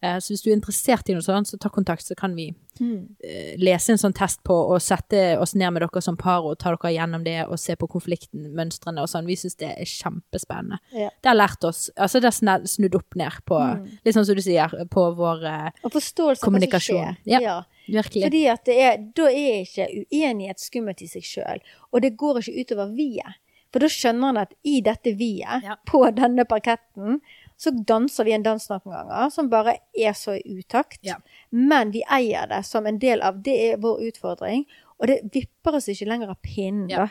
Eh, så hvis du er interessert i noe sånt, så ta kontakt, så kan vi Mm. eh, lese en sånn test på og sette oss ned med dere som par og ta dere gjennom det og se på konflikten, mønstrene og sånn. Vi syns det er kjempespennende. Ja. Det har lært oss Altså det har snudd opp ned på, Mm. litt sånn som du sier, på vår eh, Og forståelse av hva som Kommunikasjon. skjer. Ja. Ja. Virkelig. Fordi at det er, da er ikke uenighet skummelt i seg sjøl. Og det går ikke utover vi-et. For da skjønner han at i dette vi-et, Ja. på denne parketten, så danser vi en dans noen ganger som bare er så i utakt. Ja. Men vi eier det som en del av Det er vår utfordring. Og det vipper oss ikke lenger av pinnen, Ja. da.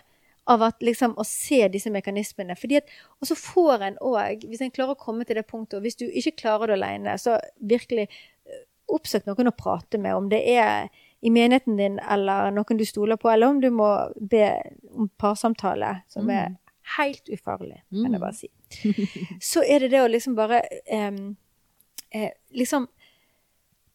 Av at liksom å se disse mekanismene. Fordi at, og så får en òg, hvis en klarer å komme til det punktet, og hvis du ikke klarer det alene, så virkelig eh, oppsøk noen å prate med, om det er i menigheten din eller noen du stoler på, eller om du må be om parsamtale, som Mm. er helt ufarlig, kan Mm. jeg bare si. Så er det det å liksom bare em, eh, liksom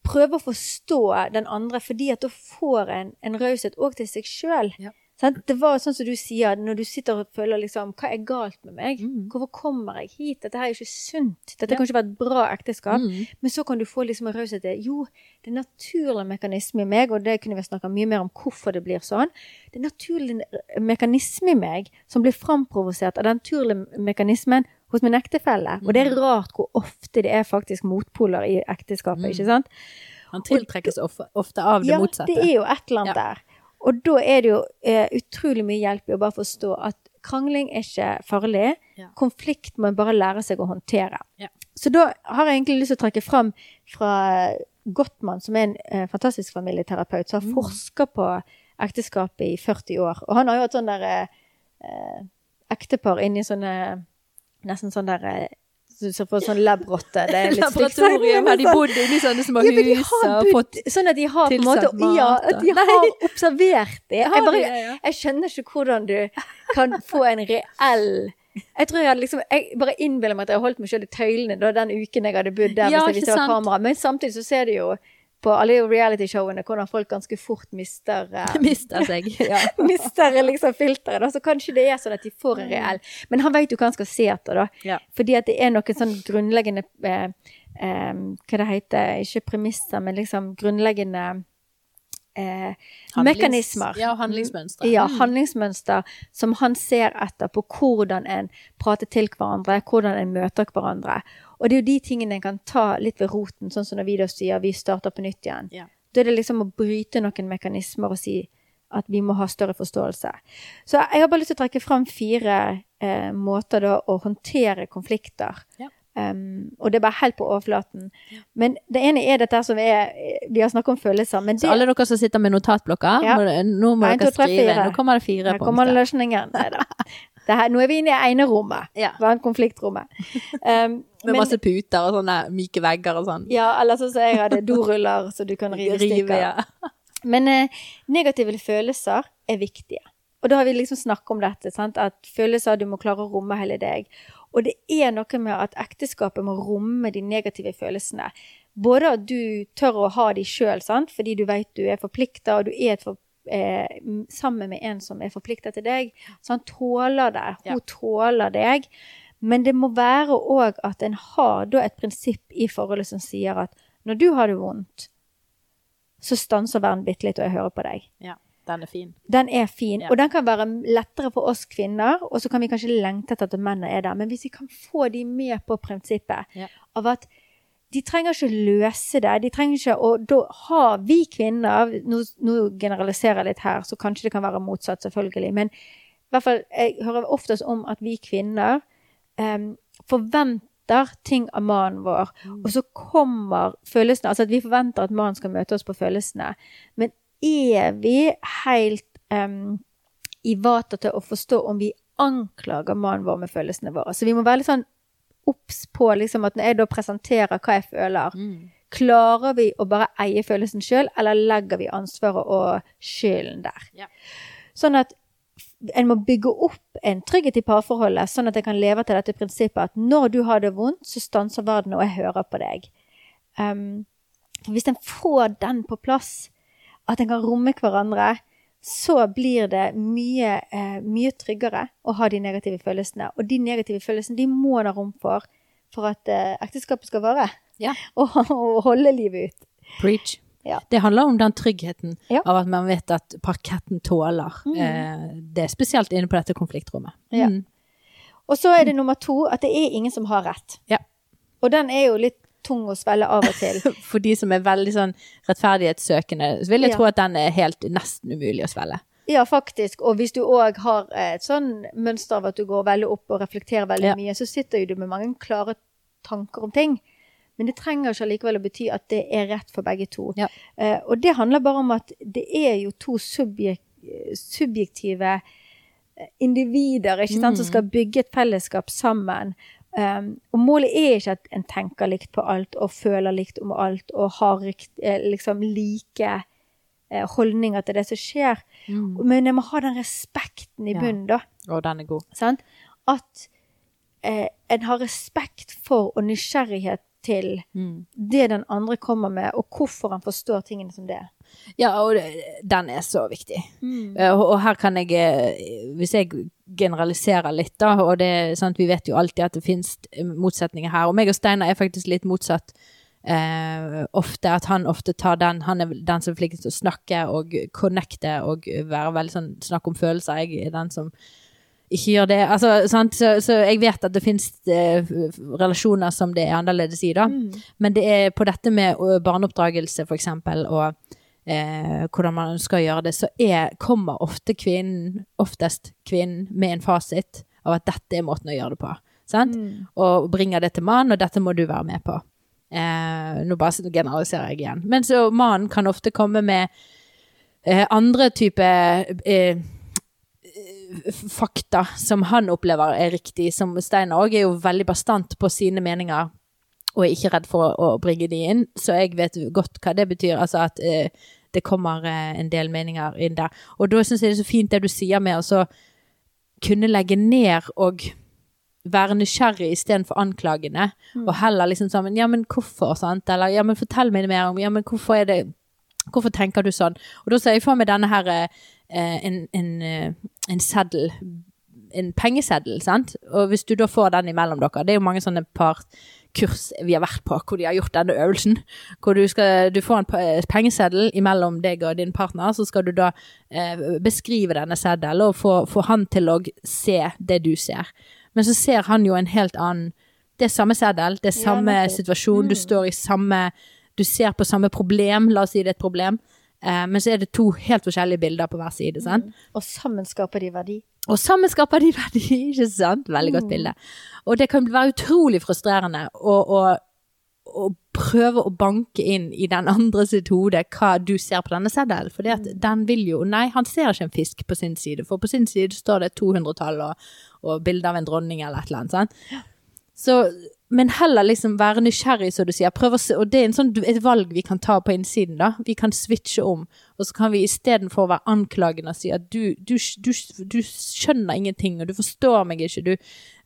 prøve å forstå den andre, fordi at da får en en raushet òg til seg sjøl. Ja. Det var sånn som du sier, når du sitter og føler liksom Hva er galt med meg? Mm. Hvorfor kommer jeg hit? Dette her er ikke sunt. Dette Ja. kan ikke være et bra ekteskap. Mm. Men så kan du få liksom en raushet til Jo, det er naturlig mekanisme i meg, og det kunne vi snakka mye mer om hvorfor det blir sånn. Det er naturlig mekanisme i meg som blir framprovosert av den naturlige mekanismen hos min ektefelle. Og det er rart hvor ofte det er faktisk motpoler i ekteskapet, Mm. ikke sant? Han tiltrekkes of, ofte av det ja, motsatte. det er jo et eller annet Ja. der. Og da er det jo eh, utrolig mye hjelp i å bare forstå at krangling er ikke farlig. Ja. Konflikt må en bare lære seg å håndtere. Ja. Så da har jeg egentlig lyst til å trekke fram fra Gottmann, som er en eh, fantastisk familieterapeut, som har Mm. forska på ekteskapet i 40 år. Og han har jo hatt sånn der eh, eh, ektepar inni sånne Nesten sånn der eh, ser på får sånn lab-rotte. Det er litt stygt Laboratorium, har de bodd inni sånne små hus ja, og fått sånn at de har på en måte Ja, at de Nei. har observert det. Jeg, bare, jeg skjønner ikke hvordan du kan få en reell Jeg tror jeg hadde liksom Jeg bare innbiller meg at jeg holdt meg selv i tøylene da den uken jeg hadde bodd der, Ja, hvis jeg visste det var kamera. Men samtidig så ser du jo på alle realityshowene hvordan folk ganske fort mister eh, Mister seg. Ja. mister liksom filteret, da. Så kanskje det er sånn at de får en reell Men han vet jo hva han skal se etter, da. Ja. Fordi at det er noen sånn grunnleggende eh, eh, Hva det heter Ikke premisser, men liksom grunnleggende eh, Handlings- mekanismer. Ja, handlingsmønstre. Ja, Mm. handlingsmønster som han ser etter på hvordan en prater til hverandre, hvordan en møter hverandre. Og det er jo de tingene en kan ta litt ved roten, sånn som når vi da sier vi starter på nytt igjen. Ja. Da er det liksom å bryte noen mekanismer og si at vi må ha større forståelse. Så jeg har bare lyst til å trekke fram fire eh, måter da å håndtere konflikter. Ja. Um, og det er bare helt på overflaten. Men det ene er dette som er Vi har snakket om følelser, men Så alle dere som sitter med notatblokker, Ja. nå må En, dere skrive. Nå kommer det fire punkter. Her kommer løsningen. Neida. Det her, nå er vi inne i enerommet. Ja. Det var en konfliktrommet. Um, Med men- masse puter og sånne myke vegger og sånn. Ja, eller sånn som jeg hadde doruller så du kan rive stykker. ja. Men eh, negative følelser er viktige. Og da har vi liksom snakket om dette, sant? at følelser, du må klare å romme hele deg. Og det er noe med at ekteskapet må romme de negative følelsene. Både at du tør å ha de sjøl, fordi du vet du er forplikta, og du er et for, eh, sammen med en som er forplikta til deg. Så han tåler det. Hun Ja. tåler deg. Men det må være òg at en har da et prinsipp i forholdet som sier at når du har det vondt, så stanser verden bitte litt, og jeg hører på deg. ja. Den er fin. Den er fin, Ja. og den kan være lettere for oss kvinner, og så kan vi kanskje lengte etter at mennene er der. Men hvis vi kan få de med på prinsippet Ja. av at de trenger ikke løse det, de trenger ikke Og da har vi kvinner Nå, nå generaliserer jeg litt her, så kanskje det kan være motsatt, selvfølgelig. Men i hvert fall, jeg hører oftest om at vi kvinner um, forventer ting av mannen vår, og så kommer følelsene Altså at vi forventer at mannen skal møte oss på følelsene. Men er vi helt um, i vater til å forstå om vi anklager mannen vår med følelsene våre? Så vi må være litt sånn obs på liksom, at når jeg da presenterer hva jeg føler, Mm. klarer vi å bare eie følelsen sjøl, eller legger vi ansvaret og skylden der? Ja. Sånn at en må bygge opp en trygghet i parforholdet, sånn at jeg kan leve til dette prinsippet at når du har det vondt, så stanser verden, og jeg hører på deg. Um, for hvis en får den på plass, at en kan romme hverandre, så blir det mye, eh, mye tryggere å ha de negative følelsene. Og de negative følelsene de må det rom for for at eh, ekteskapet skal vare. Ja. Og, og holde livet ut. Preach. Ja. Det handler om den tryggheten Ja. av at man vet at parketten tåler eh, det, spesielt inne på dette konfliktrommet. Ja. Mm. Og så er det nummer to at det er ingen som har rett. Ja. Og den er jo litt tung å svelge av og til. For de som er veldig sånn rettferdighetssøkende, så vil jeg Ja. tro at den er helt nesten umulig å svelge. Ja, faktisk. Og hvis du òg har et sånn mønster av at du går veldig opp og reflekterer veldig Ja. mye, så sitter jo du med mange klare tanker om ting. Men det trenger ikke allikevel å bety at det er rett for begge to. Ja. Eh, og det handler bare om at det er jo to subjek subjektive eh, individer sant, som Mm. skal bygge et fellesskap sammen. Um, og målet er ikke at en tenker likt på alt og føler likt om alt og har eh, liksom like eh, holdninger til det som skjer. Men jeg må ha den respekten i Ja. bunnen, da. Og den er god. Sant? At eh, en har respekt for og nysgjerrighet til det den andre kommer med, og hvorfor han forstår tingene som det. Ja, og den er så viktig. Mm. Og, og her kan jeg, eh, hvis jeg generaliserer litt, da, og det sant, vi vet jo alltid at det finnes motsetninger her, og meg og Steinar er faktisk litt motsatt. Eh, ofte at han ofte tar den Han er den som er flinkest til å snakke og connecte og være veldig sånn snakke om følelser. Jeg er den som ikke gjør det. Altså? Så, så jeg vet at det finnes eh, relasjoner som det er annerledes i, da. Men det er på dette med barneoppdragelse, for eksempel, og eh, hvordan man skal gjøre det, så er, kommer ofte kvinnen, oftest kvinnen, med en fasit av at dette er måten å gjøre det på. Sant? Og bringer det til mannen, og dette må du være med på. Eh, nå bare generaliserer jeg igjen. Men så mannen kan ofte komme med eh, andre type eh, fakta som han opplever er riktig, som Steinar òg er jo veldig bastant på sine meninger og er ikke redd for å, å bringe de inn, så jeg vet godt hva det betyr. Altså at eh, det kommer eh, en del meninger inn der. Og da syns jeg det er så fint det du sier med å kunne legge ned og være nysgjerrig istedenfor anklagende, og heller liksom sånn Ja, men hvorfor? sant? Eller ja, men fortell meg mer om Ja, men hvorfor er det Hvorfor tenker du sånn? Og da ser jeg for meg denne her eh, en, en, eh, en seddel en pengeseddel, sant? Og hvis du da får den imellom dere Det er jo mange sånne par kurs vi har vært på hvor de har gjort denne øvelsen. Hvor du, skal, du får en pengeseddel imellom deg og din partner, så skal du da eh, beskrive denne seddelen og få, få han til å se det du ser. Men så ser han jo en helt annen Det er samme seddel, det er Ja, samme nettopp. situasjon, du Mm. står i samme Du ser på samme problem, la oss si det er et problem, eh, men så er det to helt forskjellige bilder på hver side, sant? Og sammen skaper de verdi. Og sammen skaper de verdi, ikke sant? Veldig godt Mm. bilde. Og det kan være utrolig frustrerende å, å, å prøve å banke inn i den andre sitt hode hva du ser på denne seddelen. For Mm. den vil jo Nei, han ser ikke en fisk på sin side, for på sin side står det 200-tall og, og bilde av en dronning eller et eller annet. sant? Så, men heller liksom være nysgjerrig, som du sier. Se, og det er en sånn, et valg vi kan ta på innsiden. da. Vi kan switche om, og så kan vi istedenfor å være anklagende si at du, du, du, du skjønner ingenting, og du forstår meg ikke. Du,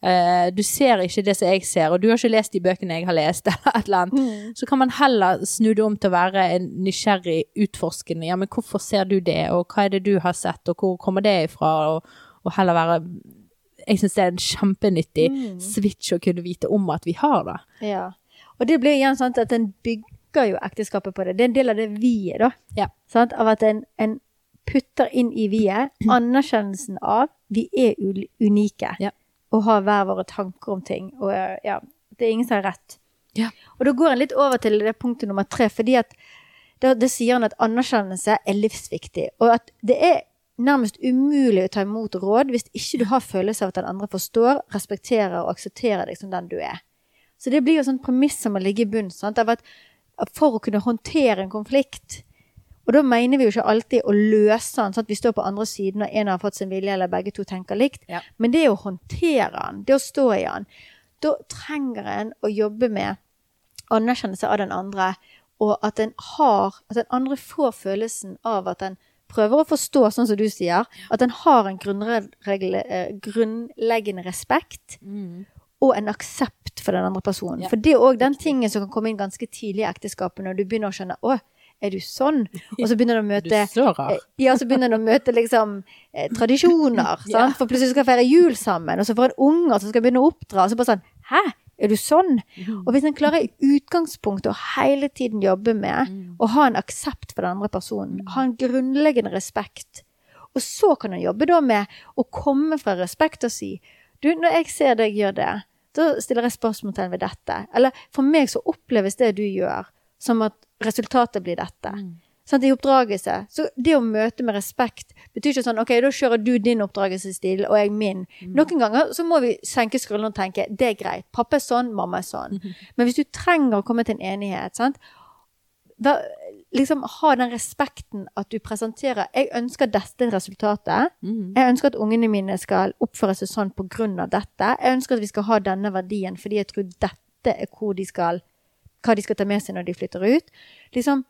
eh, du ser ikke det som jeg ser, og du har ikke lest de bøkene jeg har lest, eller et eller annet. Så kan man heller snu det om til å være en nysgjerrig, utforskende. Ja, men hvorfor ser du det, og hva er det du har sett, og hvor kommer det ifra? Og, og heller være Jeg syns det er en kjempenyttig switch å kunne vite om at vi har det. Ja. Og det blir igjen sånn at en bygger jo ekteskapet på det. Det er en del av det vi-et, da. Ja. Sånn, Av at en, en putter inn i vi-et anerkjennelsen av vi er unike. Ja. Og har hver våre tanker om ting. Og ja, det er ingen som har rett. Ja. Og da går en litt over til det punktet nummer tre, fordi at da, det sier han at anerkjennelse er livsviktig. Og at det er nærmest umulig å ta imot råd hvis ikke du har følelse av at den andre forstår, respekterer og aksepterer deg som den du er. Så det blir jo sånn premiss som må ligge i bunnen. Sant? Av at for å kunne håndtere en konflikt Og da mener vi jo ikke alltid å løse den, sånn at vi står på andre siden og en har fått sin vilje, eller begge to tenker likt. Ja. Men det å håndtere den, det å stå i den, da trenger en å jobbe med anerkjennelse av den andre, og at en har At den andre får følelsen av at en prøver å forstå, sånn som du sier, at en har en eh, grunnleggende respekt og en aksept for den andre personen. Ja. For det er òg den tingen som kan komme inn ganske tidlig i ekteskapet, når du begynner å skjønne å, er du sånn? Og så begynner du å Du møte rar. Eh, Ja, så begynner du å møte liksom eh, tradisjoner. Ja. For plutselig skal feire jul sammen, og så får en unger som skal begynne å oppdra. Og så bare sånn Hæ? Er du sånn? Mhm. Og hvis en klarer i utgangspunktet å hele tiden jobbe med Mm. å ha en aksept for den andre personen, ha en grunnleggende respekt, og så kan en jobbe da med å komme fra respekt og si Du, når jeg ser deg gjøre det, da stiller jeg spørsmålstegn ved dette. Eller for meg så oppleves det du gjør, som at resultatet blir dette. Sant, I oppdragelse. Så det å møte med respekt betyr ikke sånn OK, da kjører du din oppdragelsesstil, og jeg min. Noen ganger så må vi senke skuldrene og tenke det er greit. Pappa er sånn, mamma er sånn. Men hvis du trenger å komme til en enighet, sant da, liksom ha den respekten at du presenterer Jeg ønsker dette resultatet. Mm. Jeg ønsker at ungene mine skal oppføre seg sånn på grunn av dette. Jeg ønsker at vi skal ha denne verdien fordi jeg tror dette er hvor de skal, hva de skal ta med seg når de flytter ut. Liksom,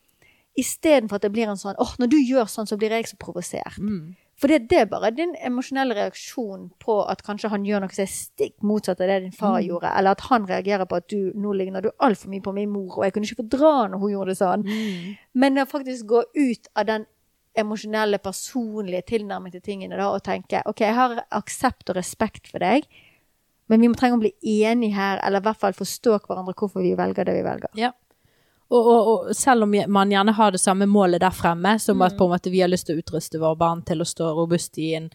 Istedenfor at det blir en sånn åh, når du gjør sånn, så blir jeg så provosert. Mm. For det, det er bare din emosjonelle reaksjon på at kanskje han gjør noe som er stikk motsatt av det din far gjorde, eller at han reagerer på at du nå ligner du altfor mye på min mor, og jeg kunne ikke fordra når hun gjorde det sånn. Mm. Men å faktisk gå ut av den emosjonelle, personlige tilnærming til tingene da, og tenke ok, jeg har aksept og respekt for deg, men vi må trenge å bli enige her, eller i hvert fall forstå hverandre hvorfor vi velger det vi velger. Ja. Og, og, og selv om man gjerne har det samme målet der fremme, som Mm. at på en måte vi har lyst til å utruste våre barn til å stå robust i en,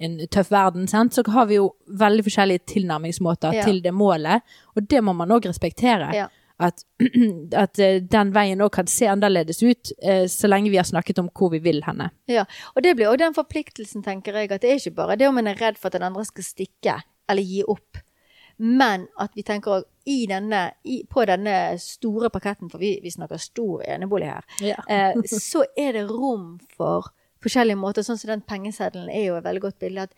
en tøff verden, sant? så har vi jo veldig forskjellige tilnærmingsmåter Ja. til det målet, og det må man òg respektere. Ja. At, at eh, den veien òg kan se annerledes ut, eh, så lenge vi har snakket om hvor vi vil henne. Ja, og det blir òg den forpliktelsen, tenker jeg, at det er ikke bare det om en er redd for at den andre skal stikke eller gi opp, men at vi tenker òg denne, i, på denne store parketten, for vi, vi snakker stor enebolig her, Ja. eh, så er det rom for forskjellige måter, sånn som den pengeseddelen er jo et veldig godt bilde, at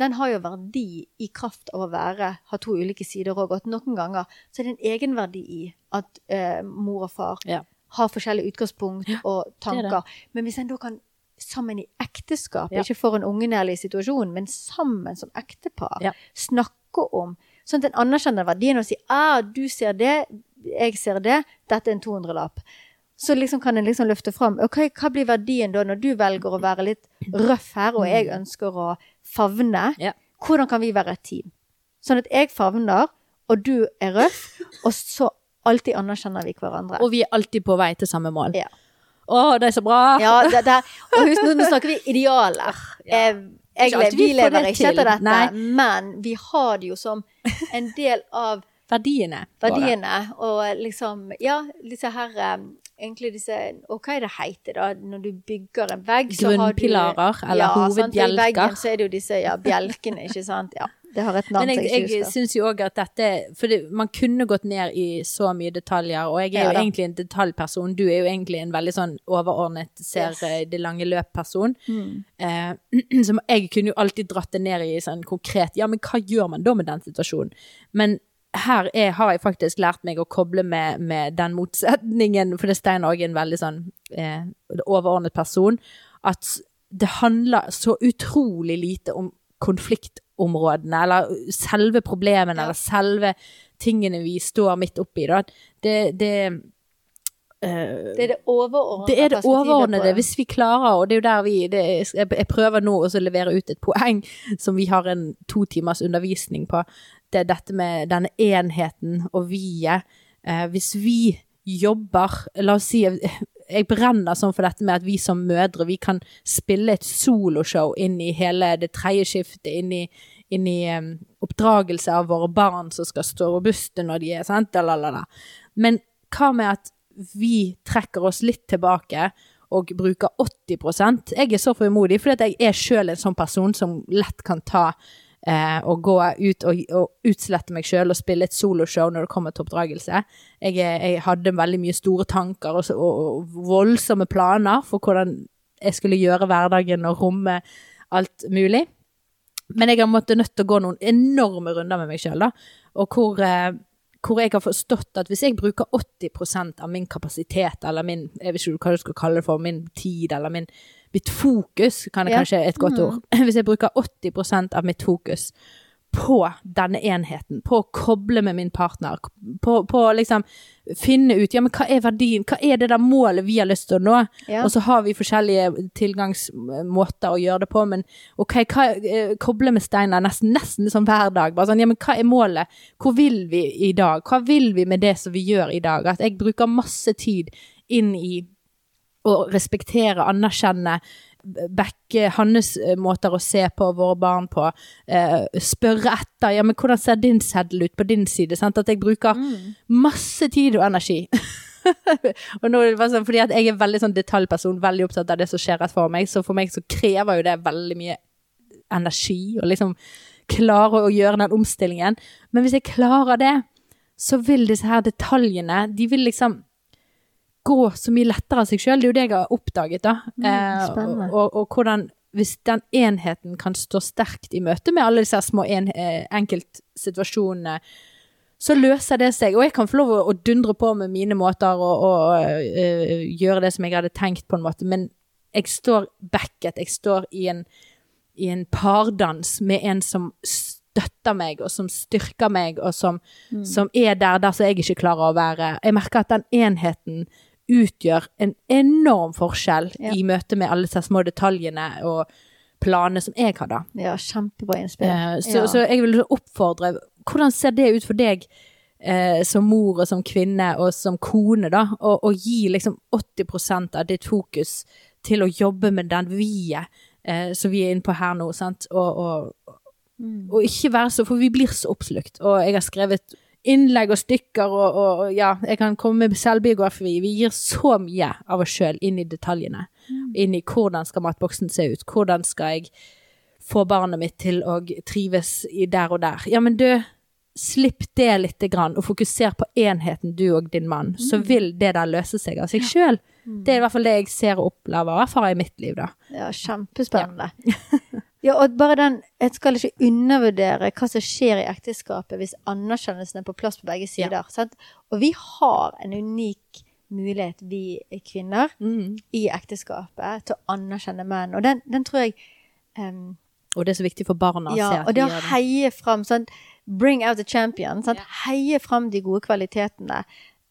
den har jo verdi i kraft av å være, ha to ulike sider òg, at noen ganger så er det en egenverdi i at eh, mor og far Ja. har forskjellige utgangspunkt og det det. tanker. Men hvis en da kan sammen i ekteskap, Ja. ikke for en i situasjon, men sammen som ektepar, Ja. snakke om, Sånn at en anerkjenner verdien og sier ah, du ser det, jeg ser det, dette er en 200-lapp. Så liksom kan en liksom løfte fram ok, hva blir verdien da når du velger å være litt røff her, og jeg ønsker å favne. Ja. Hvordan kan vi være et team? Sånn at jeg favner, og du er røff, og så alltid anerkjenner vi hverandre. Og vi er alltid på vei til samme mål. Ja. Å, det er så bra! Ja, det, det, og husk, nå, snakker vi idealer. Eh, jeg, vi vi lever det ikke etter dette, Nei. men vi har det jo som en del av Verdiene. verdiene. Og liksom, ja, disse her eh, Egentlig disse Og hva er det heter da? Når du bygger en vegg, så har du Grunnpilarer, eller ja, sant, I hovedbjelker. veggen så er det jo disse ja, bjelkene, ikke sant? Ja, det har et navn Men jeg, jeg jeg syns jo òg at dette For det, man kunne gått ned i så mye detaljer, og jeg er Ja jo da. egentlig en detaljperson. Du er jo egentlig en veldig sånn overordnet, ser Yes. eh, det lange løp-person. Mm. Eh, som jeg kunne jo alltid dratt det ned i sånn konkret Ja, men hva gjør man da med den situasjonen? Men her er, har jeg faktisk lært meg å koble med, med den motsetningen, for det er Stein òg en veldig sånn eh, overordnet person, at det handler så utrolig lite om konfliktområdene, eller selve problemene, Ja. eller selve tingene vi står midt oppi. Da. Det, det eh, Det er det overordnede det er det overordnede. det. Hvis vi klarer, og det er jo der vi det er, jeg prøver nå å levere ut et poeng som vi har en to timers undervisning på. Det er dette med denne enheten og vi-et. Eh, hvis vi jobber La oss si jeg brenner sånn for dette med at vi som mødre vi kan spille et soloshow inn i hele det tredje skiftet, inn i, inn i um, oppdragelse av våre barn som skal stå robuste når de er sant, lalalala. Men hva med at vi trekker oss litt tilbake og bruker 80% Jeg er så frimodig, fordi jeg er sjøl en sånn person som lett kan ta eh, å gå ut og, og utslette meg sjøl og spille et soloshow når det kommer til oppdragelse. Jeg, jeg hadde veldig mye store tanker og, og, voldsomme planer for hvordan jeg skulle gjøre hverdagen og romme alt mulig. Men jeg har måttet nødt til å gå noen enorme runder med meg sjøl. Og hvor, eh, hvor jeg har forstått at hvis jeg bruker 80% av min kapasitet, eller min jeg vet ikke hva du skal kalle det for, min tid, eller min, mitt fokus, kan det Ja. kanskje et godt ord. Hvis jeg bruker 80% av mitt fokus på denne enheten, på å koble med min partner, på, på å liksom finne ut ja, men hva er verdien, hva er det der målet vi har lyst til å nå? Ja. Og så har vi forskjellige tilgangsmåter å gjøre det på, men ok, hva, eh, koble med Steinar nesten, nesten liksom hver dag. Bare sånn, ja, men hva er målet? Hvor vil vi i dag? Hva vil vi med det som vi gjør i dag? At jeg bruker masse tid inn i å respektere, anerkjenne, backe hans eh, måter å se på våre barn på, eh, spørre etter, ja, men hvordan ser din seddel ut på din side, sant? At jeg bruker masse tid og energi. og nå sånn, fordi at jeg er veldig sånn detaljperson, veldig opptatt av det som skjer rett for meg, så for meg så krever jo det veldig mye energi, og liksom klare å gjøre den omstillingen. Men hvis jeg klarer det, så vil disse her detaljene, de vil liksom gå så mye lettere av seg sjøl. Det er jo det jeg har oppdaget, da. Eh, og, og, og hvordan Hvis den enheten kan stå sterkt i møte med alle disse små en, eh, enkeltsituasjonene, så løser det seg. Og jeg kan få lov å, dundre på med mine måter og, og eh, gjøre det som jeg hadde tenkt, på en måte. Men jeg står backet. Jeg står i en, i en pardans med en som støtter meg, og som styrker meg, og som, som er der der som jeg ikke klarer å være. Jeg merker at den enheten utgjør en enorm forskjell Ja. i møte med alle disse små detaljene og planene som jeg har, da. Ja, kjempebra innspill. Eh, så, ja. så jeg vil oppfordre Hvordan ser det ut for deg eh, som mor og som kvinne og som kone, da? Å gi liksom 80 av ditt fokus til å jobbe med den vi-et eh, som vi er inne på her nå, sant? Og, og, Mm. og ikke være så For vi blir så oppslukt. Og jeg har skrevet innlegg og stykker og, og og ja, jeg kan komme med selvbiografi. Vi gir så mye av oss sjøl inn i detaljene. Inn i hvordan skal matboksen se ut? Hvordan skal jeg få barnet mitt til å trives i der og der? Ja, men du, slipp det lite grann, og fokuser på enheten, du og din mann. Så vil det der løse seg av seg sjøl. Det er i hvert fall det jeg ser og opplever, og erfarer i mitt liv, da. Ja, kjempespennende. Ja. og bare den Jeg skal ikke undervurdere hva som skjer i ekteskapet hvis anerkjennelsen er på plass på begge sider. Sant? Og vi har en unik mulighet, vi kvinner, i ekteskapet til å anerkjenne menn. Og den, den tror jeg um, Og det er så viktig for barna å se at og det å heie fram sånn, bring out the champion. Sant? Yeah. Heie fram de gode kvalitetene.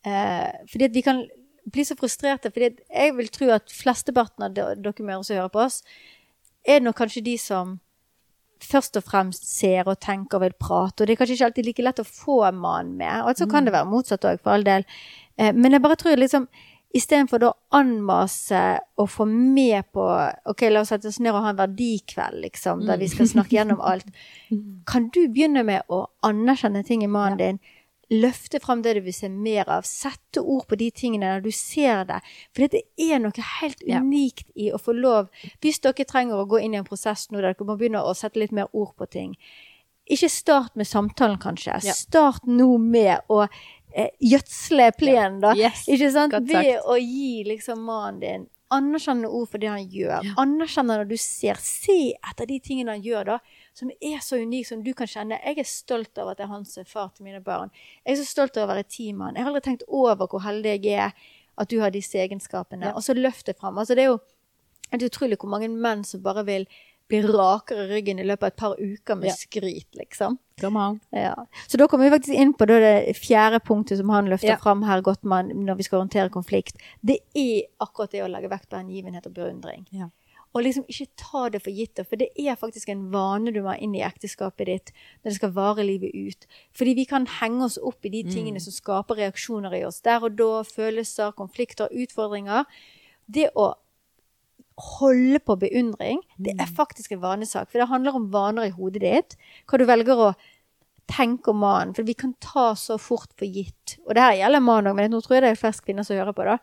Uh, fordi at vi kan bli så frustrerte. fordi jeg vil tro at flesteparten av dere som hører på oss, er nok kanskje de som først og fremst ser og tenker og vil prate. Og det er kanskje ikke alltid like lett å få mannen med. Og så kan det være motsatt òg, for all del. Eh, men jeg bare tror liksom Istedenfor å anmase og få med på OK, la oss sette oss ned og ha en verdikveld, liksom, der vi skal snakke gjennom alt. Kan du begynne med å anerkjenne ting i mannen din? Løfte fram det du vil se mer av. Sette ord på de tingene når du ser det. For det er noe helt unikt i å få lov Hvis dere trenger å gå inn i en prosess nå der dere må begynne å sette litt mer ord på ting, ikke start med samtalen, kanskje. Ja. Start nå med å eh, gjødsle plenen, da. Yes. Ikke sant? Ved å gi liksom mannen din anerkjennende ord for det han gjør. Ja. Anerkjenne når du ser. Se etter de tingene han gjør, da. Som er så unik som du kan kjenne. Jeg er stolt av at det er han som er far til mine barn. Jeg er så stolt av å være teammann. Jeg har aldri tenkt over hvor heldig jeg er at du har disse egenskapene. Ja. Og så løft det fram. Altså, det er jo helt utrolig hvor mange menn som bare vil bli rakere i ryggen i løpet av et par uker med Ja. skryt, liksom. Ja. Så da kommer vi faktisk inn på det fjerde punktet som han løfter Ja. fram her, Gottmann, når vi skal håndtere konflikt. Det er akkurat det å legge vekt på hengivenhet og beundring. Ja. Og liksom ikke ta det for gitt, for det er faktisk en vane du må inn i ekteskapet ditt når det skal vare livet ut. Fordi vi kan henge oss opp i de tingene som skaper reaksjoner i oss. Der og da, følelser, konflikter, utfordringer. Det å holde på beundring, det er faktisk en vanesak. For det handler om vaner i hodet ditt. Hva du velger å tenke om mannen. For vi kan ta så fort for gitt. Og det her gjelder mann òg, men nå tror jeg det er flest kvinner som hører på. da.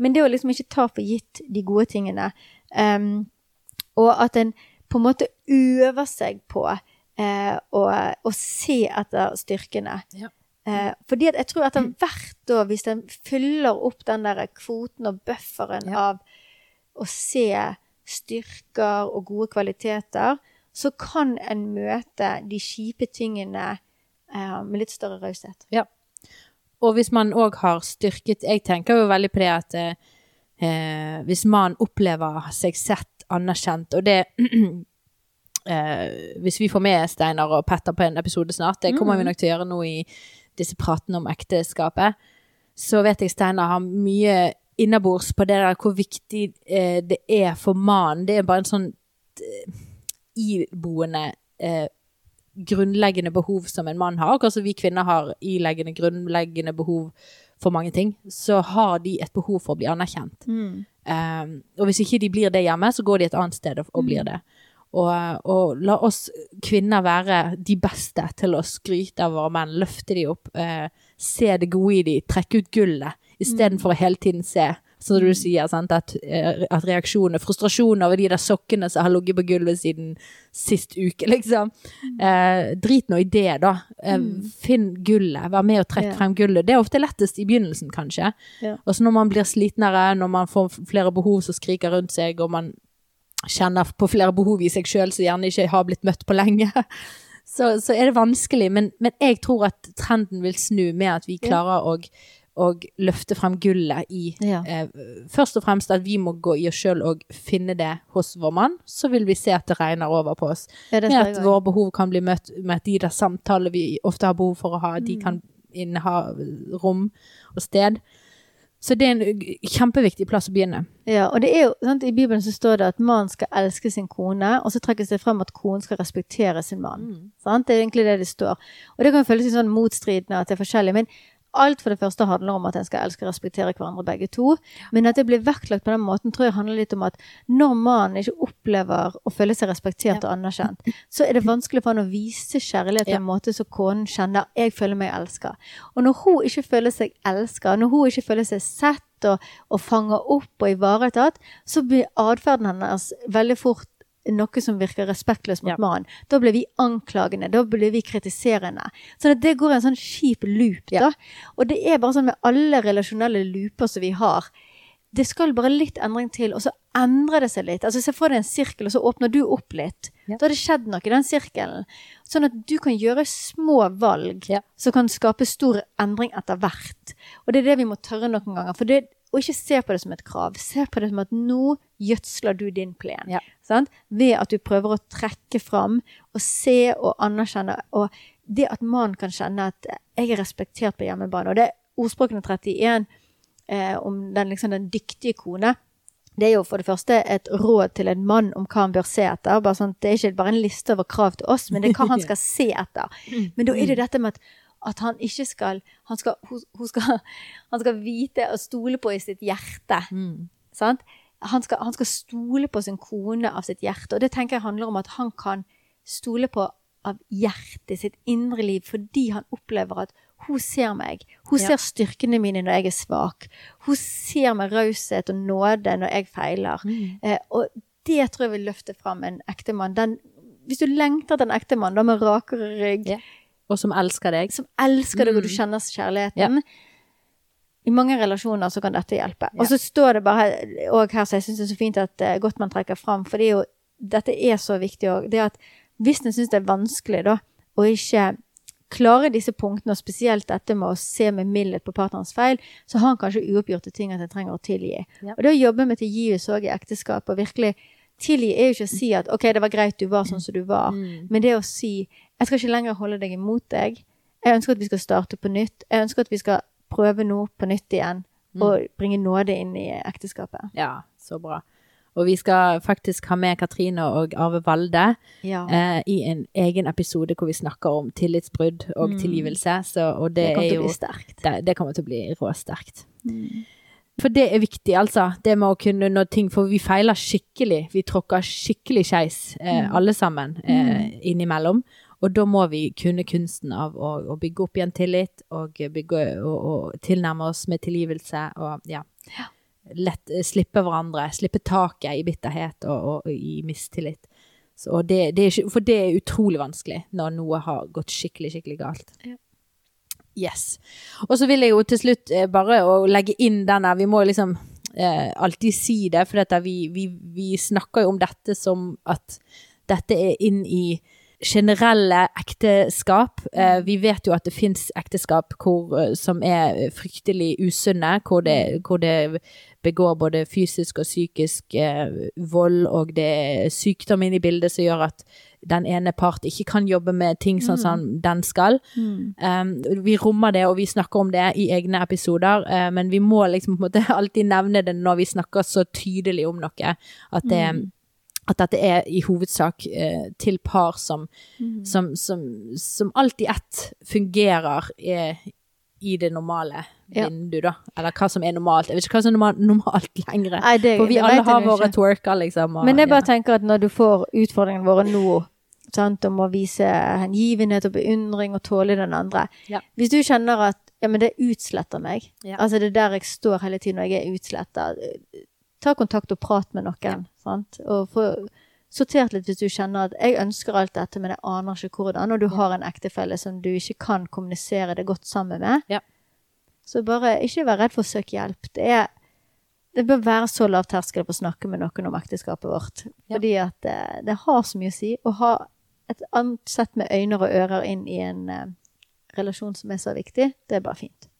Men det å liksom ikke ta for gitt de gode tingene, um, og at en på en måte øver seg på uh, å, å se etter styrkene. Ja. Uh, fordi jeg tror etter hvert da, hvis en fyller opp den der kvoten og bufferen Ja. av å se styrker og gode kvaliteter, så kan en møte de kjipe tingene eh, med litt større raushet. Ja. Og hvis man òg har styrket Jeg tenker jo veldig på det at eh, eh, hvis man opplever seg sett, anerkjent, og det eh, Hvis vi får med Steinar og Petter på en episode snart, det kommer vi nok til å gjøre nå i disse pratene om ekteskapet, så vet jeg Steinar har mye innabords på det der hvor viktig eh, det er for mannen. Det er bare en sånn eh, iboende eh, grunnleggende behov som en mann har, akkurat som vi kvinner har ileggende grunnleggende behov for mange ting, så har de et behov for å bli anerkjent. Um, og hvis ikke de blir det hjemme, så går de et annet sted og, og blir det. Og, og la oss kvinner være de beste til å skryte av våre menn, løfte de opp, eh, se det gode i de, trekke ut gullet, istedenfor å hele tiden se, som du sier, sant? At, eh, at reaksjoner, frustrasjon over de der sokkene som har ligget på gulvet siden sist uke, liksom. Eh, drit nå i det, da. Eh, Finn gullet, vær med og trekk frem gullet. Det er ofte lettest i begynnelsen, kanskje. Ja. Og så når man blir slitnere, når man får flere behov som skriker rundt seg, og man kjenner på flere behov i seg sjøl som gjerne ikke har blitt møtt på lenge, så, så er det vanskelig. Men, men jeg tror at trenden vil snu med at vi klarer å, å løfte frem gullet i Ja. eh, Først og fremst at vi må gå i oss sjøl og finne det hos vår mann. Så vil vi se at det regner over på oss. Ja, Med at våre behov kan bli møtt med at de der samtaler vi ofte har behov for å ha, Mm. de kan inneha rom og sted. Så det er en kjempeviktig plass å begynne. Ja, og det er jo, sant, I Bibelen så står det at mannen skal elske sin kone, og så trekkes det frem at konen skal respektere sin mann. Sant? Det er egentlig det det står. Og det kan føles litt sånn motstridende at det er forskjellig, men alt for det første handler om at en skal elske og respektere hverandre begge to. Men at det blir vektlagt på den måten, tror jeg handler litt om at når mannen ikke opplever å føle seg respektert og anerkjent, så er det vanskelig for han å vise kjærlighet på Ja. en måte så konen kjenner 'jeg føler meg elska'. Og når hun ikke føler seg elska, når hun ikke føler seg sett og, og fanger opp og ivaretatt, så blir atferden hennes veldig fort noe som virker respektløst mot Ja. mannen. Da blir vi anklagende, da blir vi kritiserende. Så at det går i en sånn kjip loop, da. Ja. Og det er bare sånn med alle relasjonelle looper som vi har. Det skal bare litt endring til, og så endrer det seg litt. Altså Se for deg en sirkel, og så åpner du opp litt. Ja. Da har det skjedd noe i den sirkelen. Sånn at du kan gjøre små valg som kan skape stor endring etter hvert. Og det er det vi må tørre noen ganger. For det, og ikke se på det som et krav. Se på det som at nå gjødsler du din plen. Ja. Sant? Ved at du prøver å trekke fram og se og anerkjenne og det at mannen kan kjenne at jeg er respektert på hjemmebane. Og det er ordspråkene 31 eh, om den, liksom, den dyktige kone. Det er jo for det første et råd til en mann om hva han bør se etter. Bare sånn, det er ikke bare en liste over krav til oss, men det er hva han skal se etter. Men da er det dette med at, at han ikke skal han skal, hun, skal han skal vite og stole på i sitt hjerte. Mm. Sant? Han, skal, han skal stole på sin kone av sitt hjerte. Og det tenker jeg handler om at han kan stole på av hjertet, sitt indre liv, fordi han opplever at hun ser meg. Hun Ja. ser styrkene mine når jeg er svak. Hun ser meg raushet og nåde når jeg feiler. Mm. Eh, og det tror jeg vil løfte fram en ektemann. Hvis du lengter etter en ektemann med rakere rygg, Ja. Og som elsker deg. som elsker deg, og du Mm. kjenner kjærligheten I mange relasjoner så kan dette hjelpe. Ja. Og så står det bare òg her, så jeg syns det er så fint at uh, Gottmann trekker fram, for det er jo, dette er så viktig òg. Det at hvis en syns det er vanskelig da, å ikke klare disse punktene, og spesielt dette med å se med mildhet på partnerens feil, så har han kanskje uoppgjorte ting at en trenger å tilgi. Ja. Og det å jobbe med tilgivelse òg i ekteskap, og virkelig tilgi er jo ikke å si at OK, det var greit du var sånn som du var, Mm. men det å si jeg skal ikke lenger holde deg imot deg. Jeg ønsker at vi skal starte på nytt. Jeg ønsker at vi skal prøve noe på nytt igjen. Mm. Og bringe nåde inn i ekteskapet. Ja, så bra. Og vi skal faktisk ha med Katrine og Arve Valde Ja. eh, i en egen episode hvor vi snakker om tillitsbrudd og Mm. tilgivelse. Så, og det, det kommer er jo det, det kommer til å bli råsterkt. For det er viktig, altså. Det med å kunne nå ting For vi feiler skikkelig. Vi tråkker skikkelig skeis, eh, Mm. alle sammen, eh, innimellom. Og da må vi kunne kunsten av å, å bygge opp igjen tillit, og, bygge, og, og tilnærme oss med tilgivelse, og ja. Lett eh, slippe hverandre. Slippe taket i bitterhet og, og, og i mistillit. Så, det, det er for det er utrolig vanskelig når noe har gått skikkelig, skikkelig galt. Ja. Yes. Og så vil jeg jo til slutt eh, bare å legge inn denne Vi må liksom eh, alltid si det, for dette, vi, vi, vi snakker jo om dette som at dette er inn i generelle ekteskap. Eh, vi vet jo at det fins ekteskap hvor, eh, som er fryktelig usunne, hvor det, hvor det begår både fysisk og psykisk eh, vold, og det er sykdom inne i bildet som gjør at den ene part ikke kan jobbe med ting sånn som den skal. Mm. Um, vi rommer det, og vi snakker om det i egne episoder, uh, men vi må liksom på en måte alltid nevne det når vi snakker så tydelig om noe. At, det, Mm. at dette er i hovedsak uh, til par som, Mm. som, som, som alt i ett fungerer eh, i det normale Ja. vindu, da. Eller hva som er normalt. Jeg vet ikke hva som er normalt, normalt lenger. For vi alle har våre twerker, liksom. Og, Men jeg bare ja. tenker at når du får utfordringene våre nå, sant, om å vise hengivenhet og beundring og tåle den andre Ja. Hvis du kjenner at ja, men det utsletter meg, Ja. altså det er der jeg står hele tiden når jeg er utsletta, ta kontakt og prat med noen. Sant? Og få sortert litt hvis du kjenner at jeg ønsker alt dette, men jeg aner ikke hvordan, og du har en ektefelle som du ikke kan kommunisere det godt sammen med. Ja. Så bare ikke vær redd for å søke hjelp. Det er det bør være så lav terskel på å snakke med noen om ekteskapet vårt. Ja. Fordi at det, det har så mye å si. Å ha et annet sett med øyne og ører inn i en eh, relasjon som er så viktig, det er bare fint.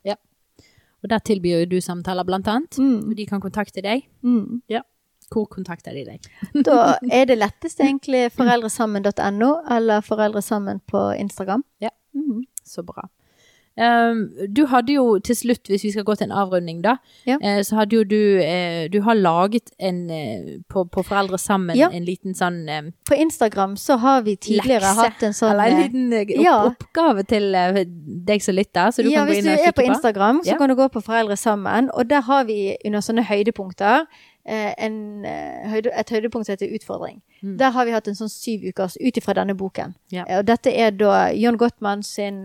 Og der tilbyr du samtaler, blant annet. Mm. Og de kan kontakte deg. Mm. Hvor kontakter de deg? Da er det lettest egentlig foreldresammen.no eller Foreldresammen på Instagram. Ja. Mm. Så bra. Um, du hadde jo til slutt, hvis vi skal gå til en avrunding, da, Ja. eh, så hadde jo du eh, Du har laget en eh, på, på Foreldre sammen Ja. en liten sånn eh, På Instagram så har vi tidligere lekse, hatt en sånn Eller en liten opp, ja. oppgave til deg som lytter, så du ja, kan gå hvis inn du og er kikke på på. Instagram, så Ja. kan du gå på Foreldre sammen, og der har vi under sånne høydepunkter en, et høydepunkt som heter utfordring. Mm. Der har vi hatt en sånn syv ukers ut ifra denne boken. Ja. Og dette er da John Gottmann sin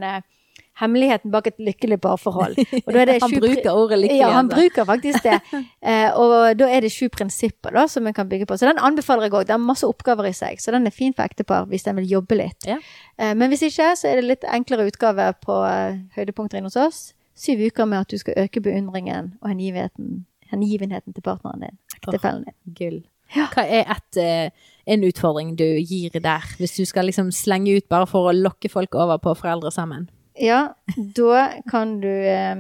Hemmeligheten bak et lykkelig parforhold. Er Han bruker ordet lykkelig. Ja, han bruker faktisk det. Eh, og da er det sju prinsipper da, som en kan bygge på. Så den anbefaler jeg òg. Det har masse oppgaver i seg, så den er fin for ektepar hvis en vil jobbe litt. Ja. Eh, men hvis ikke, så er det litt enklere utgave på eh, høydepunkter inne hos oss. Syv uker med at du skal øke beundringen og hengivenheten, hengivenheten til partneren din. Ektefellen din. Gull. Ja. Hva er et, eh, en utfordring du gir der, hvis du skal liksom slenge ut bare for å lokke folk over på Foreldre sammen? Ja, da kan du eh,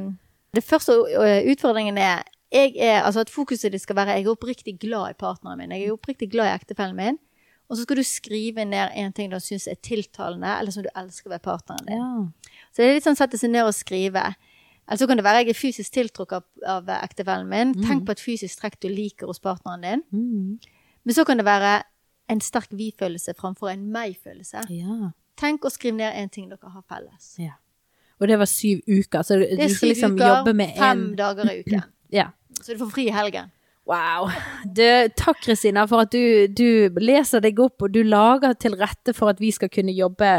Det første eh, utfordringen er er, altså at fokuset ditt skal være jeg er oppriktig glad i partneren min. Jeg er oppriktig glad i ektefellen min. Og så skal du skrive ned en ting du syns er tiltalende, eller som du elsker ved partneren din. Ja. Så det er litt sånn sette seg ned og skrive. Eller så kan det være jeg er fysisk tiltrukket av, av ektefellen min. Tenk på et fysisk trekk du liker hos partneren din. Mm. Men så kan det være en sterk vi-følelse framfor en meg-følelse. ja. Tenk og skriv ned en ting dere har felles. Ja. Og det var syv uker, så Det er du skal liksom uker, jobbe med fem en dager i uken. Ja. Så du får fri i helgen. Wow. Du, takk, Kristina, for at du, du leser deg opp, og du lager til rette for at vi skal kunne jobbe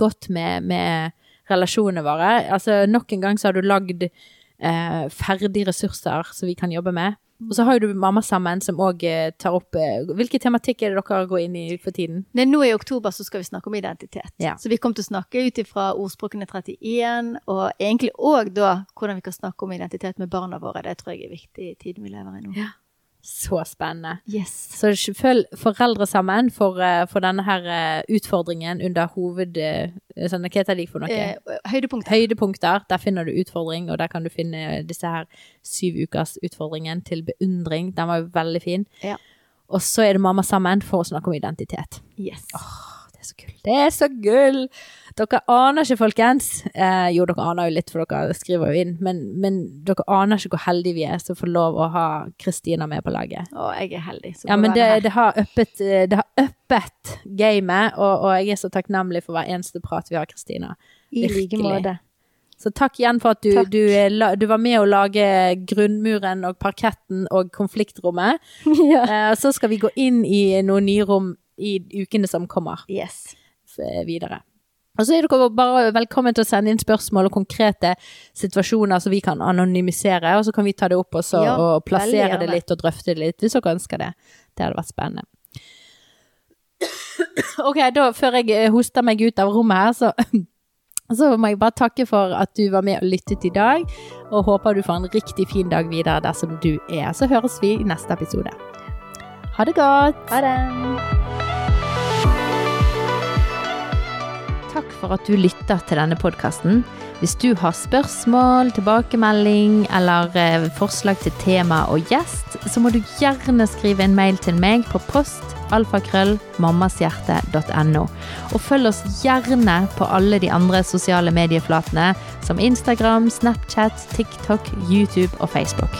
godt med, med relasjonene våre. Altså, nok en gang så har du lagd eh, ferdige ressurser som vi kan jobbe med. Og så har jo du Mamma sammen, som òg eh, tar opp eh, Hvilke tematikk er det dere går inn i for tiden? Er nå i oktober så skal vi snakke om identitet. Ja. Så vi kommer til å snakke ut ifra ordspråkene 31, og egentlig òg da hvordan vi kan snakke om identitet med barna våre. Det tror jeg er viktig i tiden vi lever i nå. Ja. Så spennende. Yes. Så følg foreldre sammen for, eh, for denne her eh, utfordringen under hoved... eh, Sånn, hva heter de for noe? Eh, høydepunkter. Høydepunkter, der finner du utfordring, og der kan du finne disse her syv ukers utfordringen til beundring. Den var jo veldig fin. Ja. Og så er det Mamma sammen for å snakke om identitet. Yes. Det er så gull. Det er så gull! Dere aner ikke, folkens. Eh, jo, dere aner jo litt, for dere skriver jo inn, men, men dere aner ikke hvor heldige vi er som får lov å ha Kristina med på laget. Å, jeg er heldig. Ja, men det, det har uppet, eh, det har uppet gamet, og, og jeg er så takknemlig for hver eneste prat vi har, Kristina. I like måte. Så takk igjen for at du, du, eh, du var med å lage grunnmuren og parketten og konfliktrommet. ja. Eh, så skal vi gå inn i noen nye rom i ukene som kommer Yes. f- videre. Og så er dere bare velkommen til å sende inn spørsmål og konkrete situasjoner som vi kan anonymisere, og så kan vi ta det opp også, Ja, og plassere det litt og drøfte det litt, hvis dere ønsker det. Det hadde vært spennende. Ok, da før jeg eh, hoster meg ut av rommet her, så så må jeg bare takke for at du var med og lyttet i dag, og håper du får en riktig fin dag videre dersom du er. Så høres vi i neste episode. Ha det godt! Ha det. Takk for at du lytter til denne podkasten. Hvis du har spørsmål, tilbakemelding eller eh, forslag til tema og gjest, så må du gjerne skrive en mail til meg på post alfakrøllmammashjerte.no. Og følg oss gjerne på alle de andre sosiale medieflatene som Instagram, Snapchat, TikTok, YouTube og Facebook.